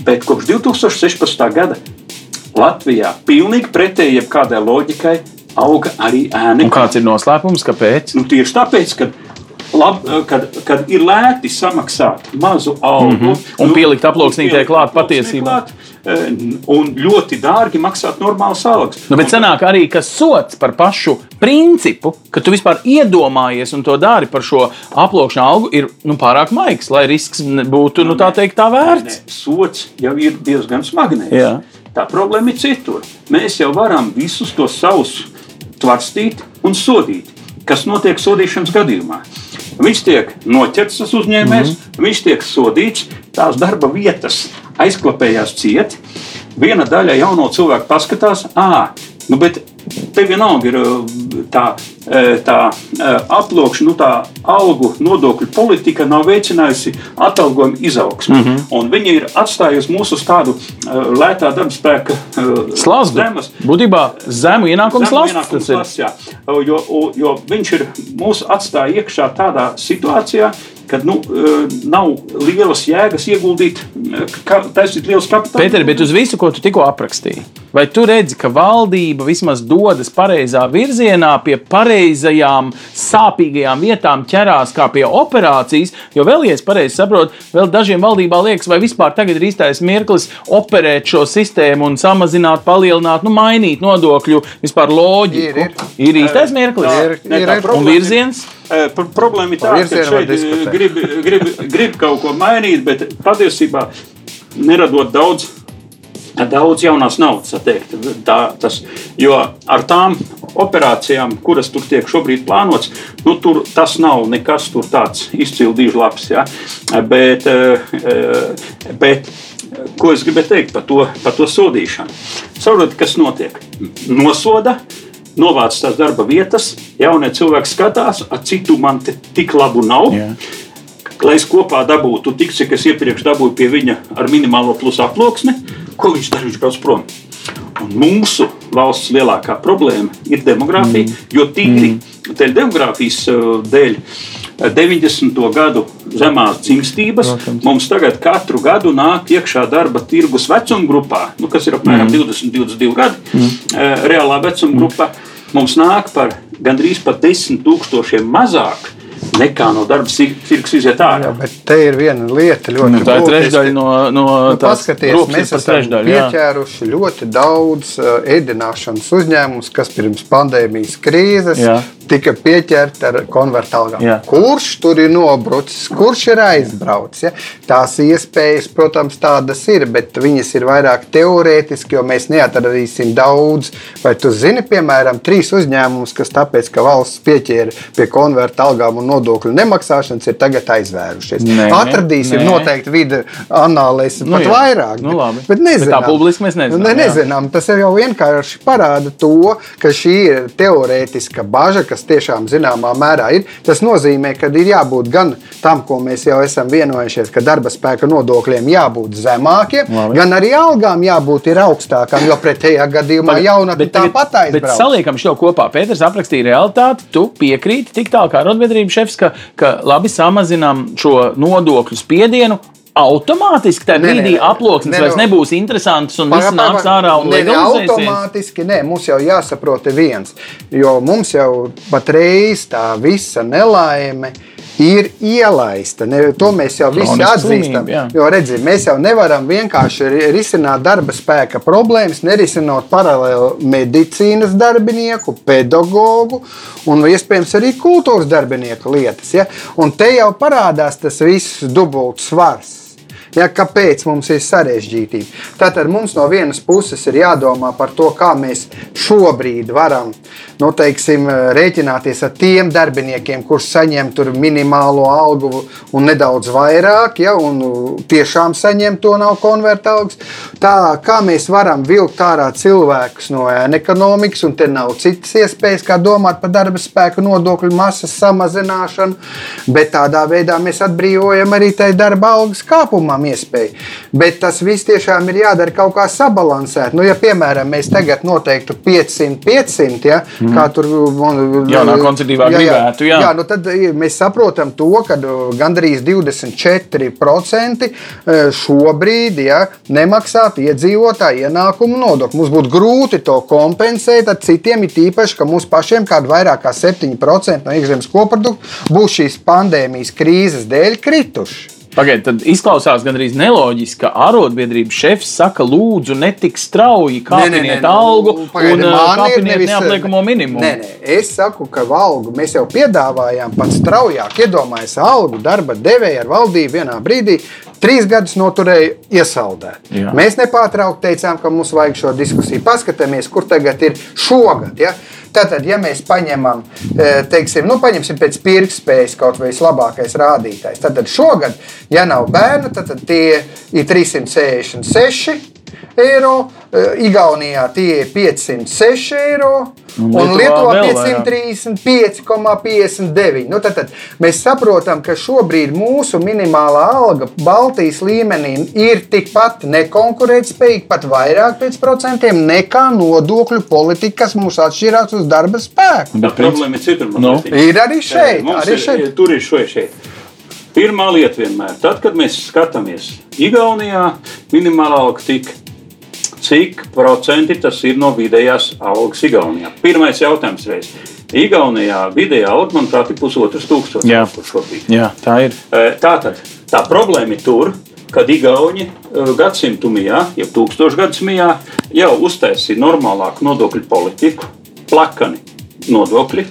Bet kopš 2016. gada Latvijā pilnīgi pretēji jebkādai loģikai auga arī ēna. Kāds ir noslēpums? Kāpēc? Nu, tieši tāpēc, ka lab, kad, kad ir lēti samaksāt mazu algu mm -hmm. un nu, pielikt aploksnītē klāt patiesībā. Eh, un ļoti dārgi maksāt normālas algas. Nu, bet sanāk arī, ka sots par pašu principu, ka tu vispār iedomājies un to dari par šo aploksņa algu, ir nu, pārāk maigs, lai risks būtu nu, tā, teikt, tā vērts. Ne, sots jau ir diezgan smagnējs. Tā problēma ir citur. Mēs jau varam visus tos savus tvarstīt un sodīt. Kas notiek sodīšanas gadījumā? Viņš tiek noķerts, tas uzņēmējs, mm -hmm. viņš tiek sodīts, tās darba vietas aizklapējās cieti. Viena daļa jauno cilvēku paskatās, ah, nu, bet te vienalga ir tā, tā aploksņa, nu, tā algu nodokļu politika nav veicinājusi atalgojumu izaugsmu. Mm -hmm. Viņi ir atstājusi mūs uz tādu lētā darba spēka slazdu. Zemes. Būtībā zemu ienākumu slazdu. Jo, jo viņš ir mūs atstāja iekšā tādā situācijā, kad nu, nav lielas jēgas ieguldīt, taisīt liels kapitāls. Pēter, bet uz visu, ko tu tikko aprakstīji, vai tu redzi, ka valdība vismaz dodas pareizā virzienā, pie pareizajām, sāpīgajām vietām ķerās kā pie operācijas? Jo vēl, ja es pareizi saprotu, vēl dažiem valdībā liekas, vai vispār tagad ir īstais mirklis operēt šo sistēmu un samazināt, palielināt, nu, mainīt nodokļu vispār loģiku. Ir, ir. ir īstais mirklis, ir, ir, ir. un virziens. Problēma ir tāda, ka šeit grib, grib, grib kaut ko mainīt, bet patiesībā neradot daudz. Daudz jaunās naudas, teikt, tā, tas, jo ar tām operācijām, kuras tur tiek šobrīd plānotas, nu, tur tas nav nekas tāds izcils dīžlaps. Ja? Bet, bet ko es gribēju teikt par to, par to sodīšanu? Saprotiet, kas notiek? Nosoda, novāc tās darba vietas, jaunie cilvēki skatās, ar citu man tik labu nav. Yeah. lai es kopā dabūtu tik, cik es iepriekš dabūju pie viņa ar minimālo plus aploksni, ko viņš dara? Viņš brauc prom. Un mūsu valsts lielākā problēma ir demogrāfija, mm. jo tīri mm. demogrāfijas uh, dēļ 90. gadu zemās dzimstības Protams. mums tagad katru gadu nāk iekšā darba tirgus vecuma grupā, nu, kas ir apmēram mm. 20, 22 gadi, mm. Uh, reālā vecuma mm. grupa. Mums nāk par gandrīz pat 10 tūkstošiem mazāk nekā no darba tirgus iziet ārā. Jā, bet te ir viena lieta, ļoti nu, tā ir trešdaļa no, no nu, paskaties, mēs esam pieķēruši jā. ļoti daudz uh, ēdināšanas uzņēmumus, kas pirms pandēmijas krīzes jā tika pieķerta ar konvertālām. Kurš tur ir nobrucis, kurš ir aizbraucis? Ja? Tās iespējas, protams, tādas ir, bet viņas ir vairāk teorētiski, jo mēs neatradīsim daudz. Vai tu zini, piemēram, trīs uzņēmumus, kas tāpēc, ka valsts pieķēra pie konvertālām un nodokļu nemaksāšanas, ir tagad aizvērušies? Nē, Atradīsim nē. noteikti vidi analēs nu, pat jā. vairāk. Nu, bet, bet nezinām. Bet tā publiski mēs nezinām. Ne, nezinām. Tas jau vienkārši parāda to, ka šī ir teorētiska bažas kas tiešām zināmā mērā ir. Tas nozīmē, ka ir jābūt gan tam, ko mēs jau esam vienojušies, ka darba spēka nodokļiem jābūt zemākiem, Labi. gan arī algām jābūt augstākām, jo pretējā gadījumā jaunatne tāpat aizbrauc. Bet saliekam šo kopā. Pēters aprakstīja realitāti, tu piekrīti tik tālu kā arotbiedrība šefs, ka, ka labi samazinām šo nodokļu spiedienu automātiski tajā brīdī aploksnes ne, vairs nebūs interesants un viss nāks ārā un legalizēsies? Automātiski nē, mums jau jāsaprot viens, jo mums jau patreiz tā visa nelaime ir ielaista. Ne, to mēs jau visi atzīstam. Jo redziet, mēs jau nevaram vienkārši risināt darba spēka problēmas, nerisinot paralēli medicīnas darbinieku, pedagoģu un iespējams arī kultūras darbinieku lietas. Ja? Un te jau parādās tas viss dubults svars. Ja, kāpēc mums ir sarežģītība? Tātad mums no vienas puses ir jādomā par to, kā mēs šobrīd varam nu, teiksim, rēķināties ar tiem darbiniekiem, kurš saņem minimālo algu un nedaudz vairāk, ja, un tiešām saņem to nav konvertāls. Tā kā mēs varam vilkt ārā cilvēkus no ekonomikas, un te nav citas iespējas, kā domāt par darba spēku nodokļu masas samazināšanu, bet tādā veidā mēs atbrīvojam arī tai darba algas kāpumam iespēju. Bet tas viss tiešām ir jādara kaut kā sabalansēt. Nu, ja, piemēram, mēs tagad noteiktu 500, 500, ja, mm. Kā tur jaunā konceptīvā jā, gribētu, jā. jā, nu tad mēs saprotam to, ka gandrīz 24% šobrīd ja, nemaksā iedzīvotāju ienākumu nodokli. Mums būtu grūti to kompensēt ar citiem, it īpaši, ka mums pašiem kāda vairāk kā 7% no iekšzemes koprodukta būs šīs pandēmijas krīzes dēļ krituši. Pagaidiet, tad izklausās gandrīz neloģiski, ka arotbiedrības šefs saka, lūdzu, netik strauji kāpiniet algu nu, pagaidi, un kāpiniet nevis, neapliekamo minimumu. Nē, nē, es saku, ka algu mēs jau piedāvājām pat straujāk. Iedomājieties, algu darba devēja ar valdību vienā brīdī. Trīs gadus noturēja iesaldēt. Jā. Mēs nepārtraukti teicām, ka mums vajag šo diskusiju. Paskatāmies, kur tagad ir šogad. Ja? Tātad, ja mēs paņemam, e, teiksim, nu, paņemsim pēc pirktspējas kaut vai vislabākais rādītājs, tad šogad, ja nav bērnu, tad, tad tie ir 366 eiro, eh, Igaunijā tie ir 506 eiro. Un, un Lietuvā 535,59. Nu, tad, tad mēs saprotam, ka šobrīd mūsu minimālā alga Baltijas līmenī ir tikpat nekonkurētspējīga, pat vairāk pēc procentiem nekā nodokļu politika, kas mums atšķirās uz darba spēku. Bet problēma ir citur. Nu. Ir arī šeit. Arī ir, šeit. Tur ir šeit. šeit. Pirmā lieta vienmēr, tad, kad mēs skatāmies Igaunijā, minimālā alga tika cik procenti tas ir no vidējās algas Igaunijā. Pirmais jautājums reiz. Igaunijā vidējā alga, manuprāt, ir pusotras tūkstošas Jā. šobrīd. Jā, tā ir. E, tā tad tā problēma ir tur, kad Igauni e, gadsimtumijā, jau tūkstošgadsimijā, jau uztaisīja normālāku nodokļu politiku, plakani nodokļi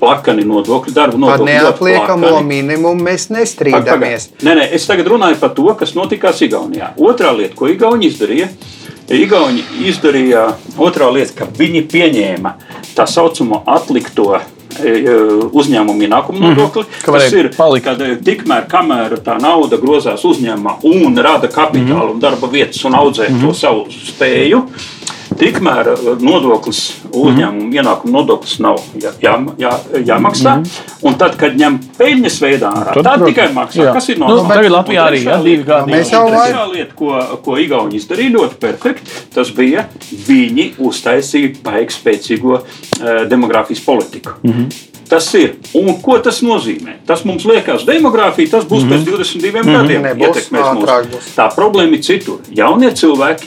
plakani nodokļu, darba nodokļu. Par neapliekamo minimumu mēs nestrīdamies. Nē, nē, es tagad runāju par to, kas notikās Igaunijā. Otrā lieta, ko Igauni izdarīja, Igauni izdarīja otrā lieta, ka viņi pieņēma tā saucamo atlikto e, e, uzņēmumu ienākumu mhm. nodokli. Mm -hmm. Tas ir palikt. kad e, tikmēr, kamēr tā nauda grozās uzņēmumā un rada kapitālu mm -hmm. un darba vietas un audzē mm -hmm. to savu spēju, tikmēr uh, nodoklis, uzņēmuma ienākuma nodoklis nav jā, jā, jā, jāmaksā. Mm -hmm. Un tad, kad ņem peļņas veidā ārā, Tad, tad tikai maksā. Jā. Kas ir Nu, normāli? tagad Latvijā arī, jā, divi lieta- gadi. Mēs jau Un vai- Trešā lieta, ko, ko Igauni izdarīja ļoti perfekti, tas bija viņi uztaisīja baigi spēcīgo uh, demogrāfijas politiku. Mm Mhm. -hmm. Tas ir. Un ko tas nozīmē? Tas mums liekas, demogrāfija tas būs mm -hmm. pēc 22 mm -hmm. gadiem. Nebūs, ietekmēs mūs. Tā problēma ir citur. Jaunie cilvēki,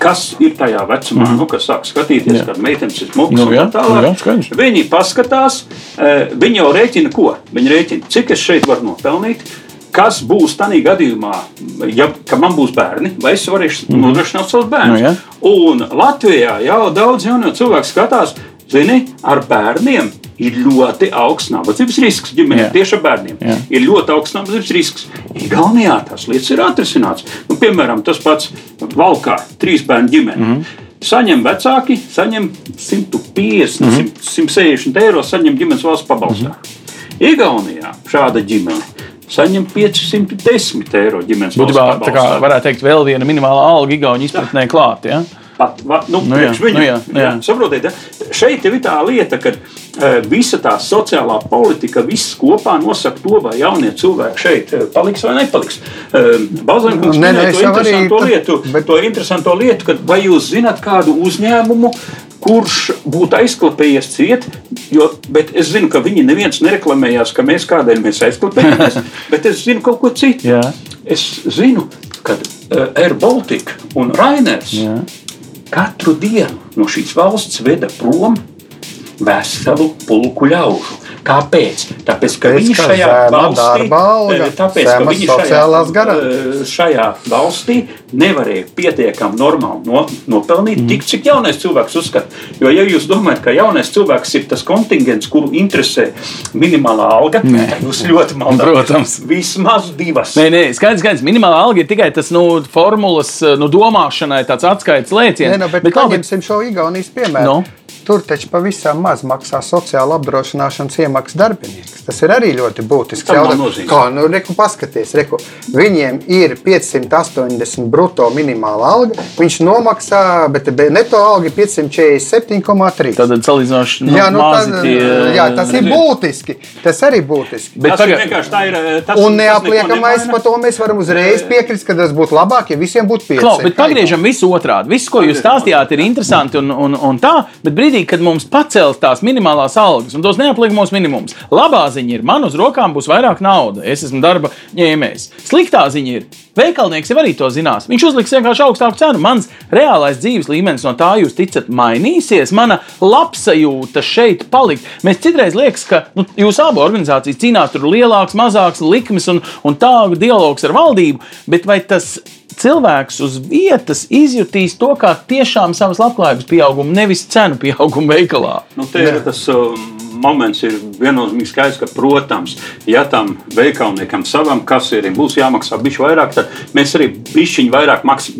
kas ir tajā vecumā, mm -hmm. nu, kas sāk skatīties, Jā. kad meitenes ir smukas Nu, un jā, tā tālāk. nu jā, skaidrs. Viņi paskatās, eh, viņi jau rēķina, ko? Viņi rēķina, cik es šeit varu nopelnīt. Kas būs tādā gadījumā, ja man būs bērni, vai es varēšu nodrošināt savus bērnus? Nu, jā. Un Latvijā jau daudz jaunu cilvēku skatās, zini, ar bērniem ir ļoti augsts nabadzības risks. Ģimenē Jā. tieši ar bērniem Jā. ir ļoti augsts nabadzības risks. Igaunijā tās lietas ir atrisināts. Nu, piemēram, tas pats Valkā, trīs bērnu ģimene. Mm -hmm. Saņem vecāki, saņem 150, mm -hmm. 160 eiro, saņem ģimenes valsts pabalstā. Mm -hmm. Igaunijā šāda ģimene saņem 510 eiro ģimenes valsts Būtībā tā kā varētu teikt, vēl viena minimālā alga Igaunijas izpratnē klāt. Ja? Pat, va, nu, Nu nu, jā, viņu, nu jā, jā, jā. jā. Saprotiet, ja? šeit ir tā lieta, ka visa tā sociālā politika, viss kopā nosaka to, vai jaunie cilvēki šeit uh, paliks vai nepaliks. Balzēnkungs Nē, nē, minēja to arī interesanto tad- lietu, bet- to interesanto lietu, ka vai jūs zināt kādu uzņēmumu, kurš būtu aizklāpējies ciet, jo, bet es zinu, ka viņi neviens nereklamējās, ka mēs kādēļ mēs aizklāpējamies, bet es zinu kaut ko citu. Jā. Es zinu, ka Air Baltica un Rainers Jā. katru dienu no šīs valsts veda prom veselu pulku ļaužu. Kāpēc? Tāpēc, ka Pēc, viņi šajā valstī, alga, eh, tāpēc, ka viņi šajā, eh, šajā valstī nevarēja pietiekami normāli no, nopelnīt mm. tik, cik jaunais cilvēks uzskata. Jo, ja jūs domājat, ka jaunais cilvēks ir tas kontingents, kuru interesē minimālā alga, tad jūs ļoti maldāt. Protams. Vismaz divas. Nē, nē, skaidrs, skaidrs. Minimālā alga ir tikai tas nu, formulas nu, domāšanai, tāds atskaites lēciens. Nē, no, bet, bet, labi, paņemsim šo Igaunijas piemēru. Nu? Tur taču pavisam maz maksā sociāla apdrošināšanas iemaksas darbinieks. Tas ir arī ļoti būtisks jautājums. Kā nu, reku, paskaties, reku. viņiem ir 580 brutto minimāla alga. Viņš nomaksā, bet be- neto alga ir 547,3. tad salīdzinoši nu, jā, nu, tad, tie. jā, tas ir būtiski. Tas arī būtiski. Bet tas ir pagaid- vienkārši tā ir. eh, Tas, Un neapliekamais par to mēs varam uzreiz piekrist, ka tas būtu labāk, ja visiem būtu pieci. Klau, bet pagriežam visu otrādi. Viss, ko jūs stāstījāt, ir interesanti un, un, un tā, bet brīdī, kad mums pacels tās minimālās algas un tos neapliekamos minimums, labā ziņa ir, man uz rokām būs vairāk naudas. Es esmu darba ņēmējs. Sliktā ziņa ir, veikalnieks jau arī to zinās. Viņš uzliks vienkārši augstāku cenu. Mans reālais dzīves līmenis no tā, jūs ticat, mainīsies. Mana labsajūta šeit palikt. Mēs citreiz liekas, ka nu, jūs abu organizācijas cīnās tur lielāks, mazāks likmes un, un tādu dialogu ar valdību, bet vai tas cilvēks uz vietas izjutīs to kā tiešām savas labklājības pieaugumu, nevis cenu pieaugumu veikalā? Nu, te ir tas um, moments, ir viennozīmīgi skaidrs, ka, protams, ja tam veikalniekam savam kasierim būs jāmaksā bišķi vairāk, tad mēs arī bišķiņi vairāk maks,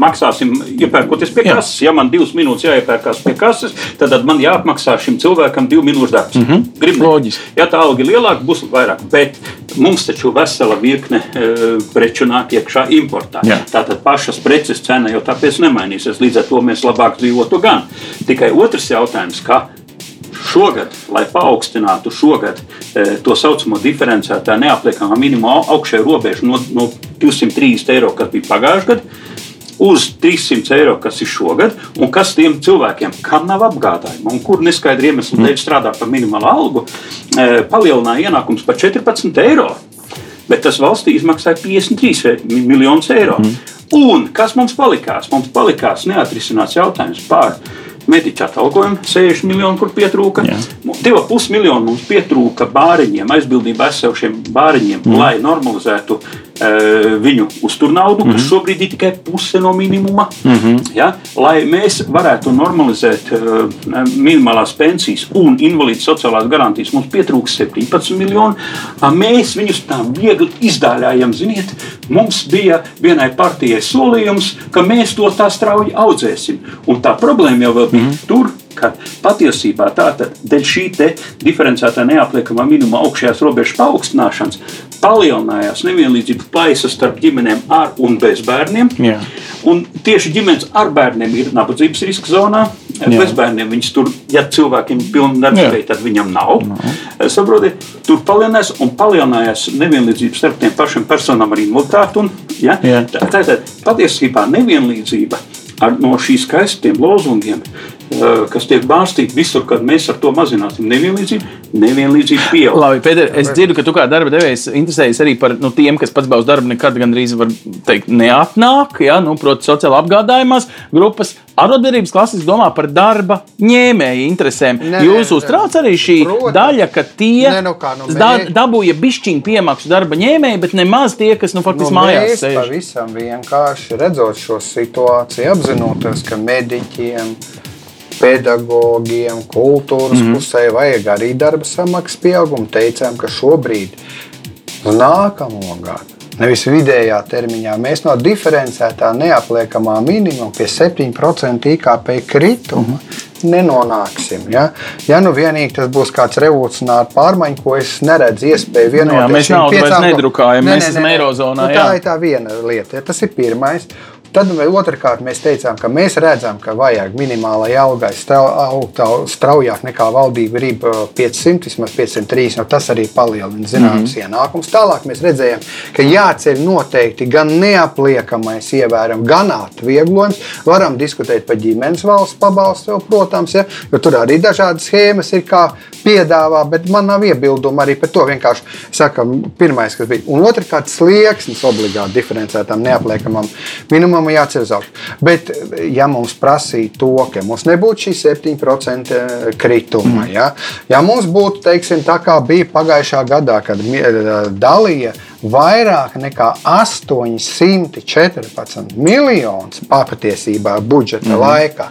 maksāsim, iepērkoties pie Jā. kases. Ja man divas minūtes jāiepērkās pie kases, tad, tad man jāapmaksā šim cilvēkam divu minūšu darbs. Mm -hmm. Gribu, Loģiski. Ja tā alga ir lielāka, būs vairāk. Bet mums taču vesela virkne e, preču nāk iekšā importā. Jā. Tātad pašas preces cena jau tāpēc nemainīsies. Līdz ar to mēs labāk dzīvotu gan. Tikai otrs jautājums, kā šogad, lai paaugstinātu šogad e, to saucamo diferencētā neapliekamā minimuma augšējo robežu no, no 230 eiro, kas bija pagājušajā gadā. Uz 300 eiro, kas ir šogad, un kas tiem cilvēkiem, kam nav apgādājuma, un kur neskaidri iemesli dēļ strādā par minimālu algu, e, palielināja ienākums par 14 eiro. Bet tas valstī izmaksāja 53 miljonus eiro. Mm. Un kas mums palikās? Mums palikās neatrisināts jautājums par mediķu atalgojumu, 60 miljonu, kur pietrūka. Jā. 2,5 miljonu mums pietrūka bāriņiem, aizbildībā esošiem bāriņiem, mm. lai normalizētu e, viņu uzturnaudu, mm. kas šobrīd ir tikai puse no minimuma. Mm -hmm. ja? Lai mēs varētu normalizēt e, minimālās pensijas un invalīdu sociālās garantijas, mums pietrūks 17 miljoni. Mēs viņus tā viegli izdāļājam. Ziniet, mums bija vienai partijai solījums, ka mēs to tā strauji audzēsim. Un tā problēma jau bija mm -hmm. tur. Ka patiesībā tātad dēļ šī diferencētā neapliekamā minimuma augšējās robežas paaugstināšanas palielinājās nevienlīdzība plaisa starp ģimenēm ar un bez bērniem. Jā. Un tieši ģimenes ar bērniem ir nabadzības riska zonā. Jā. Bez bērniem viņas tur, ja cilvēkiem ir pilna darbspēja, tad viņam nav. No. Saprotiet, tur palielinājās un palielinājās nevienlīdzība starp tiem pašiem personām ar invaliditāti. Un, ja? Tātad patiesībā nevienlīdzība ar, no šīs skaistiem lozungiem, kas tiek bārstīti visur, kad mēs ar to mazināsim nevienlīdzību, nevienlīdzība pieaug. Labi, Pēter, es dzirdu, ka tu kā darba devējs interesējies arī par nu, tiem, kas pats uz darbu nekad gandrīz var teikt, neatnāk. Ja? Nu, proti, sociāli apgādājumās grupas. Arotbiedrības klasiski domā par darba ņēmēju interesēm. Nē, Jūs uztrauc arī šī Protams. daļa, ka tie Nē, nu kā, nu da, dabūja bišķiņu piemaksu darba ņēmēji, bet nemaz tie, kas nu, faktiski Nu, mājās mēs sēž. pavisam vienkārši redzot šo situāciju, apzinoties, ka mediķiem, pedagogiem, kultūras mm -hmm. pusē vajag arī darba samaksas pieaugumu, teicām, ka šobrīd uz nākamo gadu. Nevis vidējā termiņā mēs no diferencētā neapliekamā minimuma pie 7% IKP krituma nenonāksim. Ja, ja nu vienīgi tas būs kāds revolucionārs pārmaiņas, ko es neredzu iespēju vienoties. Jā, mēs naudu piecām- nedrukājam, Nē, mēs nē, esam nē. Eirozonā, Nu, jā. tā ir tā viena lieta. Ja, tas ir pirmais. Tad otrkārt mēs teicām, ka mēs redzam, ka vajag minimālai algai augt au- straujāk nekā valdība grib uh, 500, vismaz 503. No tas arī palielina zināmas mm -hmm. ienākumus. Tālāk mēs redzējām, ka jāceļ noteikti gan neapliekamais ievērojams, gan atvieglojums. Varam diskutēt par ģimenes valsts pabalstu, protams, ja, jo tur arī dažādas schēmas ir, kā piedāvā, bet man nav iebildumu arī par to. Vienkārši sakam, pirmais, kas bija. Un otrkārt, slieksnis obligāti diferencētām neapliekamam minimumam jāceļ uz augšu. Bet, ja mums prasītu to, ka mums nebūtu šī 7% krituma, ja, ja mums būtu, teiksim, tā kā bija pagājušā gadā, kad mi- dalīja vairāk nekā 814 miljonus patiesībā budžeta mm. -hmm. laikā,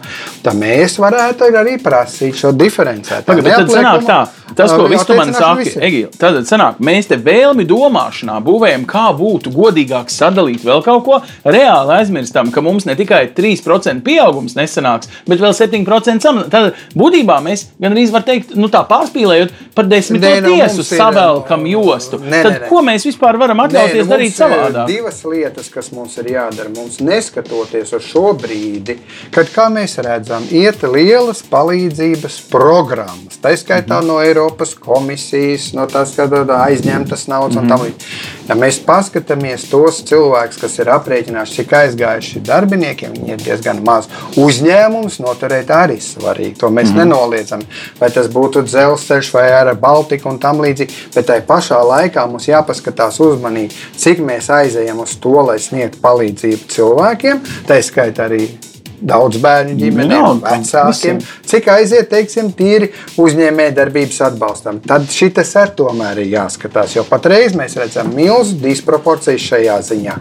tad mēs varētu arī prasīt šo diferencētu. Bet tad sanāk tā, tas, ko viss tu man attiecināšu saki, visiem. Egīl, tad sanāk, mēs te vēlmi domāšanā būvējam, kā būtu godīgāk sadalīt vēl kaut ko, reāli aizmirstam, ka mums ne tikai 3% pieaugums nesanāks, bet vēl 7% samazinājums. Tad būtībā mēs gan arī var teikt, nu tā pārspīlējot par desmit Nē, nu, tiesu savelkam nu, jostu. nē, Tad nē, nē. ko mēs vispār varam atļauties Nē, nu, darīt ir savādāk? Divas lietas, kas mums ir jādara. Mums neskatoties uz šo brīdi, kad, kā mēs redzam, iet lielas palīdzības programmas. Tā skaitā no Eiropas komisijas, no tās aizņemtas naudas un tam līdzīgi. Ja mēs paskatāmies tos cilvēkus, kas ir aprēķinājuši, cik aizgājuši darbiniekiem, viņi ir diezgan maz. Uzņēmums noturēt arī svarīgi. To mēs nenoliedzam. Vai tas būtu dzelzceļš vai ar Baltiku un tam līdzīgi. Bet tajā pašā laikā mums jāpaskatās uzmanīgi, cik mēs aizejam uz to, lai sniegtu palīdzību cilvēkiem. Tā skaitā arī daudz bērnu ģimenēm, Vienalga, vecākiem. visiem. Cik aiziet, teiksim, tīri uzņēmējdarbības atbalstam. Tad šitas ar tomēr ir jāskatās. Jo patreiz mēs redzam milzu disproporcijas šajā ziņā.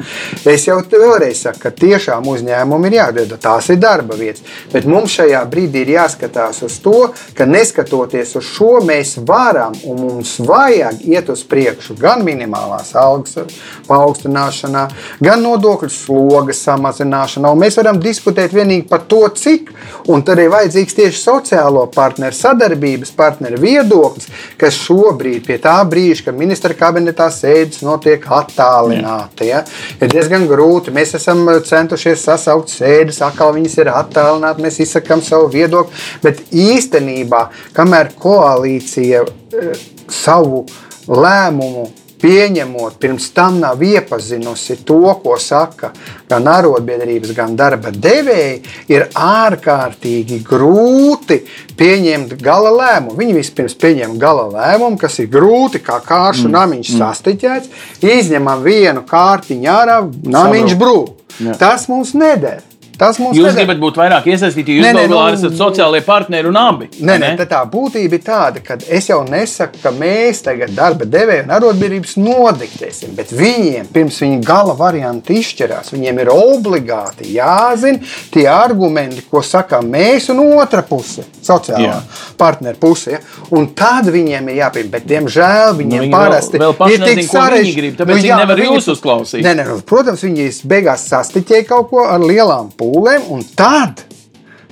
Es jau vēlreiz saku, ka tiešām uzņēmumi ir jādod. Tās ir darba vietas. Bet mums šajā brīdī ir jāskatās uz to, ka neskatoties uz šo, mēs varam un mums vajag iet uz priekšu gan minimālās algas paaugstināšanā, gan nodokļu slogas samazināšanā. Un mēs varam diskutēt vienīgi par to, cik. Un tad ir vajadzīgs tieši sociālo partneru, sadarbības partneru viedoklis, kas šobrīd, pie tā brīža, kad ministra kabinetā sēdes notiek attālināti, ja, ir diezgan grūti. Mēs esam centušies sasaukt sēdes, atkal viņas ir attālināti, mēs izsakām savu viedokli. Bet īstenībā, kamēr koalīcija eh, savu lēmumu pieņemot, pirms tam nav iepazinusi to, ko saka gan arotbiedrības, gan darba devēji, ir ārkārtīgi grūti pieņemt gala lēmumu. Viņi vispirms pieņem gala lēmumu, kas ir grūti, kā kāršu mm. namiņš mm. sastiķēts, izņemam vienu kārtiņu ārā, namiņš brūk. Tas mums neder. Tas mums Jūs neder. gribat būt vairāk iesaistīti, jūs Nē, nē, nu- esat sociālie partneri un abi. Nē, vai nē, tā, tā būtība ir tāda, ka es jau nesaku, ka mēs tagad darba devēju un arotbiedrības nodiktēsim, bet viņiem pirms viņa gala varianti izšķirās. Viņiem ir obligāti jāzina tie argumenti, ko sakām mēs un otra puse, sociālā Jā. partneru puse. Ja? Un tad viņiem ir jāpieņem, bet diemžēl viņiem viņi nu, parasti vēl- vēl ir tik viņi sarežģīti. grib, tāpēc viņi nevar jūs uzklausīt. Nē, nē, nu, protams, viņi beigās sastiķēja kaut ko ar lielām pūlēm, un tad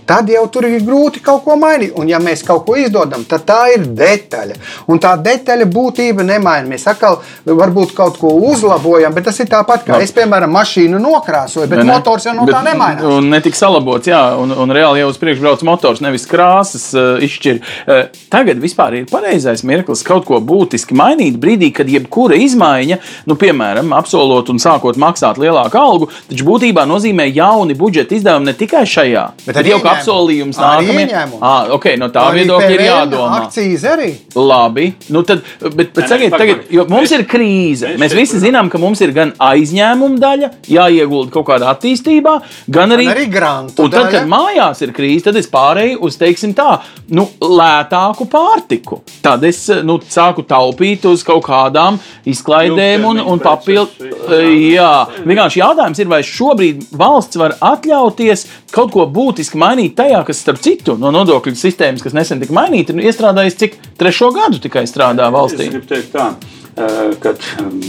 tad jau tur ir grūti kaut ko mainīt. Un, ja mēs kaut ko izdodam, tad tā ir detaļa. Un tā detaļa būtība nemaina. Mēs atkal varbūt kaut ko uzlabojam, bet tas ir tāpat kā es, piemēram, mašīnu nokrāsoju, bet Ne, motors jau no tā Bet- nemainās. Un netika salabots, jā, un, un reāli jau uz priekšu brauc motors, nevis krāsas uh, izšķir. Uh, tagad vispār ir pareizais mirklis kaut ko būtiski mainīt brīdī, kad jebkura izmaiņa, nu, piemēram, apsolot un sākot maksāt lielāku algu, taču būtībā nozīmē jauni budžeta izdevumi ne tikai šajā, Bet bet arī jau kā. Apsolījums nākamajam. ieņēmumi. Ah, okay, no tā viedokļa ir jādomā. Akcijas arī. Labi, nu tad, bet, bet sakiet, tagad, jo mums ir krīze. mēs visi zinām, ka mums ir gan aizņēmuma daļa, jāiegulda kaut kādā attīstībā, gan arī, arī grantu Un tad, kad mājās ir krīze, tad es pārēju uz, teiksim, tā, nu, lētāku pārtiku. Tad es nu, sāku taupīt uz kaut kādām izklaidēm un, un papildu. Jā, vienkārši jautājums ir, vai šobrīd valsts var atļauties kaut ko būtiski mainīt tajā, kas, starp citu, no nodokļu sistēmas, kas nesen tika mainīta, ir iestrādājis cik trešo gadu tikai strādā Es valstī. gribu teikt, tā, ka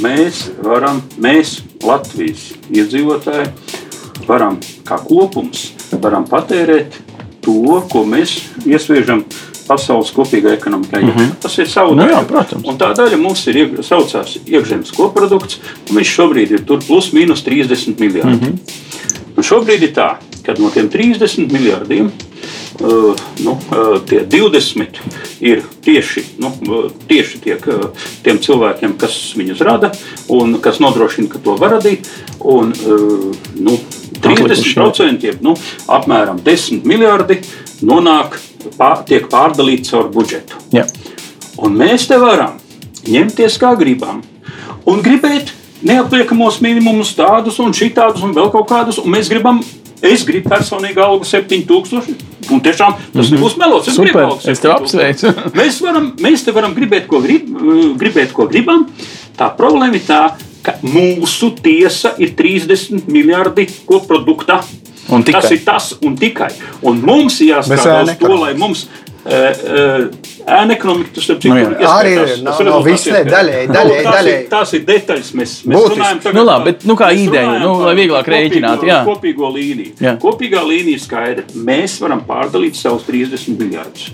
mēs varam, mēs, Latvijas iedzīvotāji, varam kā kopums varam patērēt to, ko mēs iesviežam pasaules kopīgā ekonomikā. Mm -hmm. Tas ir savu Nu daļu. protams. Un tā daļa mums ir ieg- saucās iekšzemes koprodukts, un viņš šobrīd ir tur plus mīnus 30 miljardi. Mm -hmm. Un šobrīd ir tā, ka no tiem 30 miljardiem uh, nu, uh, tie 20 ir tieši, nu, uh, tieši tiek, uh, tiem cilvēkiem, kas viņus rada un kas nodrošina, ka to var radīt. Un, nu, 30% nu, apmēram 10 miljardi nonāk, pār, tiek pārdalīti caur budžetu. Jā. Un mēs te varam ņemties kā gribam un gribēt neapliekamos minimumus tādus un šitādus un vēl kaut kādus. Un mēs gribam, es gribu personīgi algu 7000. Un tiešām tas nebūs melots. Es, Super, gribu algu es tev 7000. apsveicu. mēs, varam, mēs te varam gribēt, ko, grib, gribēt, ko gribam. Tā problēma ir tā, ka mūsu tiesa ir 30 miljardi koprodukta. Un tikai. Tas ir tas un tikai. Un mums uz to, lai mums ēna ekonomika, tas ir Arī ir, nav- nav viss, ne, daļēji, daļēji, daļēji. Tās ir detaļas, mēs, mēs Būtiski. runājam tagad Nu labi, bet, nu, kā ideja, nu, lai vieglāk rēķināt, kopīgo- jā. Kopīgo līniju. Jā. Kopīgā līnija ir skaidra. Mēs varam pārdalīt savus 30 miljardus.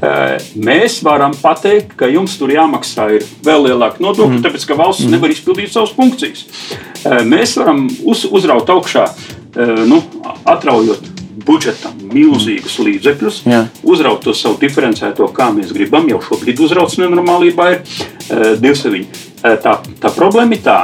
Eh, Mēs varam pateikt, ka jums tur jāmaksā ir vēl lielāka nodokļa, mm. tāpēc ka valsts mm. nevar izpildīt savas funkcijas. Eh, Mēs varam uz, uzraut augšā, eh, nu, atraujot budžetam milzīgus līdzekļus, Jā. uzraut to savu diferencēto, kā mēs gribam. Jau šobrīd uzrauts nenormālībā ir uh, divseviņi. Uh, tā, tā problēma ir tā,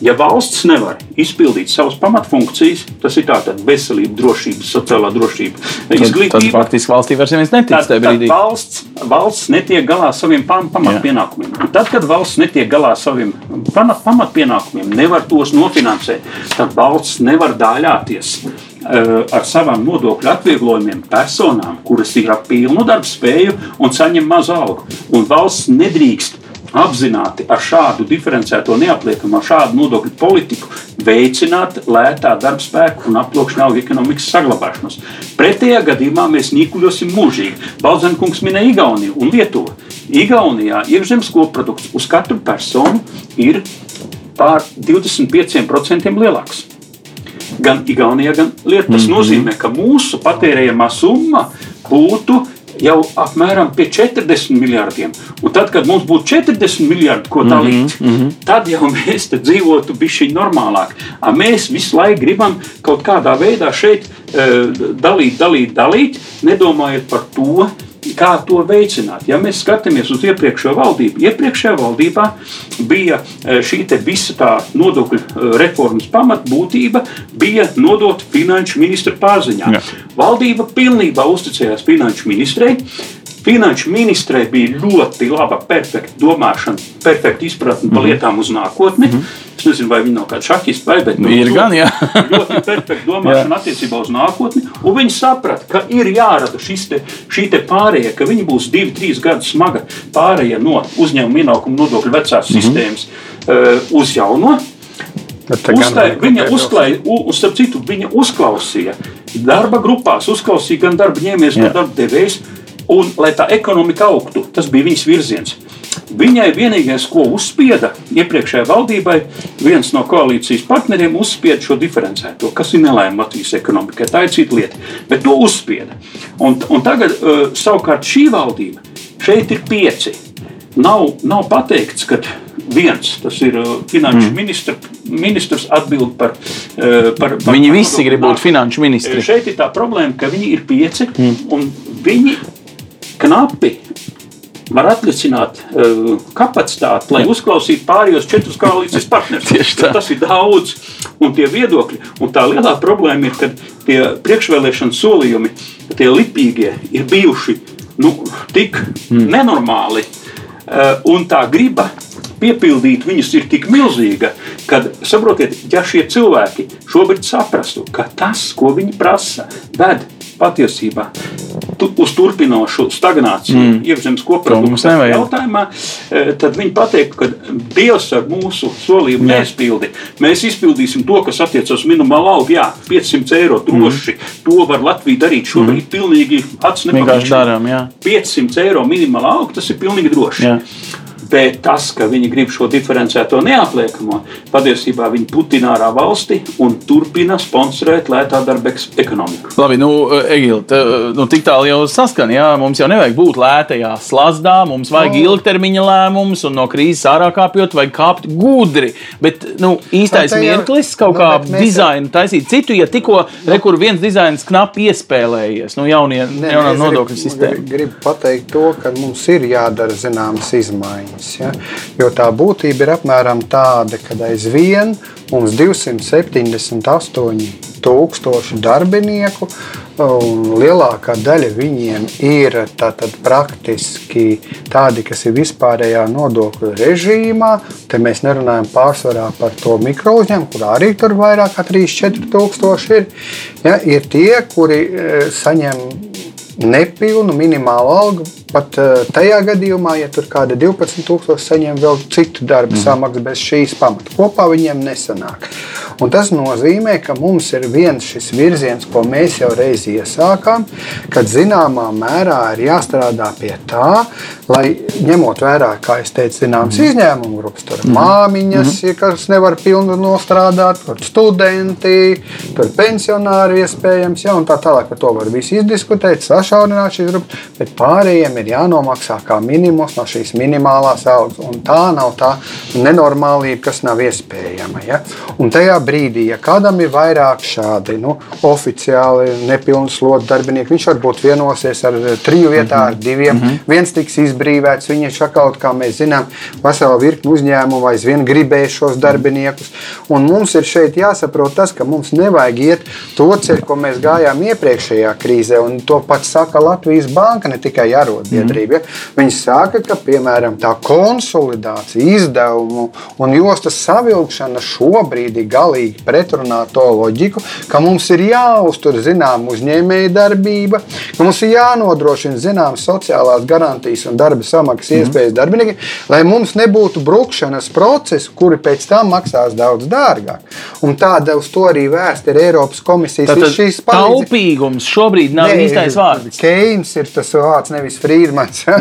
ja valsts nevar izpildīt savas pamatfunkcijas, tas ir tātad veselība, drošība, sociālā drošība, Tad, tad izglītība. faktiski valstī vairs neviens netic Tad, tajā tad brīdī. valsts, valsts netiek galā ar saviem pam- pamatpienākumiem. Tad, kad valsts netiek galā ar saviem pamat- pamatpienākumiem, nevar tos nofinansēt, tad valsts nevar dāļāties eh, ar savām nodokļu atvieglojumiem personām, kuras ir ar pilnu darbu spēju un saņem mazu algu. Un valsts nedrīkst apzināti ar šādu diferencēto neapliekumu, ar šādu nodokļu politiku veicināt lētā darba spēku un aploksņaugu ekonomikas saglabāšanos. Pretējā gadījumā mēs nīkuļosim mūžīgi. Balzenkungs minēja Igauniju un Lietuvu. Igaunijā iekšzemes koprodukts uz katru personu ir pār 25% lielāks. Gan Igaunijā, gan Lietuvā. Tas nozīmē, ka mūsu patērējamā summa būtu jau apmēram pie 40 miljardiem. Un tad, kad mums būtu 40 miljardi, ko dalīt, mm -hmm. tad jau mēs dzīvotu bišķi normālāk. A mēs visu laiku gribam kaut kādā veidā šeit uh, dalīt, dalīt, dalīt, nedomājot par to, kā to veicināt. Ja mēs skatāmies uz iepriekšējo valdību, iepriekšējā valdībā bija eh, šī visa tā nodokļu eh, reformas pamatbūtība, bija nodota finanšu ministra pārziņā. Jā. Valdība pilnībā uzticējās finanšu ministrei. Finanšu ministrei bija ļoti laba, perfekta domāšana, perfekta izpratne par lietām uz nākotni. Es nezinu, vai viņi nav kādi šahisti vai bet, nu, Ir gan, jā. ļoti perfekta domāšana attiecībā uz nākotni. Un viņi saprata, ka ir jārada te, šī te pārējai, ka viņi būs divi, trīs gadi smaga pārējai no uzņēmuma ienākuma nodokļu vecās sistēmas uh, uz jauno. Vajag viņa, uzklāja, u- starp citu, viņa uzklausīja darba grupās, uzklausīja gan darba ņēmējs, gan darba devējs. Un, lai tā ekonomika augtu, tas bija viņas virziens. Viņai vienīgais, ko uzspieda iepriekšējai valdībai, viens no koalīcijas partneriem uzspieda šo diferencēto, kas ir nelaime Latvijas ekonomikai. Tā ir cita lieta, bet to uzspieda. Un, un tagad uh, savukārt šī valdība šeit ir pieci. Nav, nav pateikts, ka viens, tas ir uh, finanšu mm. ministra, ministrs, atbild par, uh, par, par. Viņi visi grib būt finanšu ministri. Šeit ir tā problēma, ka viņi ir pieci mm. un viņi knapi var atlicināt uh, kapacitāti, lai uzklausītu pārējos četrus koalīcijas partnerus. Tas ir daudz, un tie viedokļi. Un tā lielā problēma ir, ka tie priekšvēlēšana solījumi, tie lipīgie, ir bijuši nu, tik mm. nenormāli, uh, un tā griba piepildīt viņus ir tik milzīga, ka, saprotiet, ja šie cilvēki šobrīd saprastu, ka tas, ko viņi prasa, ved patiesībā tu, uz turpinošu stagnāciju mm. iekšzemes koprodukta jautājumā, e, tad viņi pateikt, ka Dievs ar mūsu solījumu neizpildi. Mēs izpildīsim to, kas attiecas uz minimālo algu. Jā, 500 eiro droši. Mm. To var Latvija darīt šobrīd mm. pilnīgi acis nepamanāmi. 500 eiro minimālā alga, tas ir pilnīgi droši. Jā. Bet tas, ka viņi grib šo diferencēto neapliekamo, patiesībā viņi putina ārā valsti un turpina sponsorēt lētā darba ekonomiku. Labi, nu, Egil, nu, tik tālu jau saskan, jā, mums jau nevajag būt lētajā slazdā, mums vajag no. ilgtermiņa lēmumus un no krīzes ārā kāpjot, vajag kāpt gudri. Bet nu, īstais no, mirklis kaut nu, kā dizainu taisīt citu, ja tikko no. rekur viens dizains knapi iespēlējies, nu, jaunie, ne, jaunā nodokļu sistēma. Gribu pateikt to, ka mums ir jādara zināmas izmaiņas izmaiņas. Ja? Jo tā būtība ir apmēram tāda, ka aizvien mums 278 tūkstoši darbinieku, un lielākā daļa viņiem ir tātad, praktiski tādi, kas ir vispārējā nodokļu režīmā. Te mēs nerunājam pārsvarā par to mikro uzņēmumu, kur arī tur vairāk kā 3-4 tūkstoši ir. Ja, ir tie, kuri e, saņem nepilnu minimālu algu. Pat uh, tajā gadījumā, ja tur kāda 12,000 saņem vēl citu darbu mm. samaksu bez šīs pamata, kopā viņiem nesanāk. Un tas nozīmē, ka mums ir viens šis virziens, ko mēs jau reiz iesākām, kad zināmā mērā ir jāstrādā pie tā, lai ņemot vērā, kā es teicu, zināmas mm. izņēmumu grupas, tur mm. māmiņas, mm. kas nevar pilnu nostrādāt, tur studenti, tur pensionāri iespējams, ja, un tā tālāk par to var visu izdiskutēt. Saš sašaurināt šīs grupas, bet pārējiem ir jānomaksā kā minimums no šīs minimālās algas. Un tā nav tā nenormālība, kas nav iespējama. Ja? Un tajā brīdī, ja kādam ir vairāk šādi nu, oficiāli nepilnu slotu darbinieki, viņš varbūt vienosies ar triju vietā, ar diviem. Mm -hmm. Viens tiks izbrīvēts, viņa šakaut, kā mēs zinām, vesela virkni uzņēmumu aizvien gribēs šos darbiniekus. Un mums ir šeit jāsaprot tas, ka mums nevajag iet to ceļu, ko mēs gājām iepriekšējā krīzē, un to pats saka Latvijas banka, ne tikai arotbiedrība. Ja? Viņi saka, ka piemēram tā konsolidācija, izdevumu un jostas savilkšana šobrīd ir galīgi pretrunā to loģiku, ka mums ir jāuztur zināma uzņēmēja darbība, ka mums ir jānodrošina zināmas sociālās garantijas un darba samaksas mm. iespējas darbiniekiem, lai mums nebūtu brukšanas procesi, kuri pēc tam maksās daudz dārgāk. Un tāda uz to arī vērsta ir Eiropas komisijas šīs taupīgums šobrīd nav ne, īstais vārds. Keins ir tas vārds, nevis Friedmans.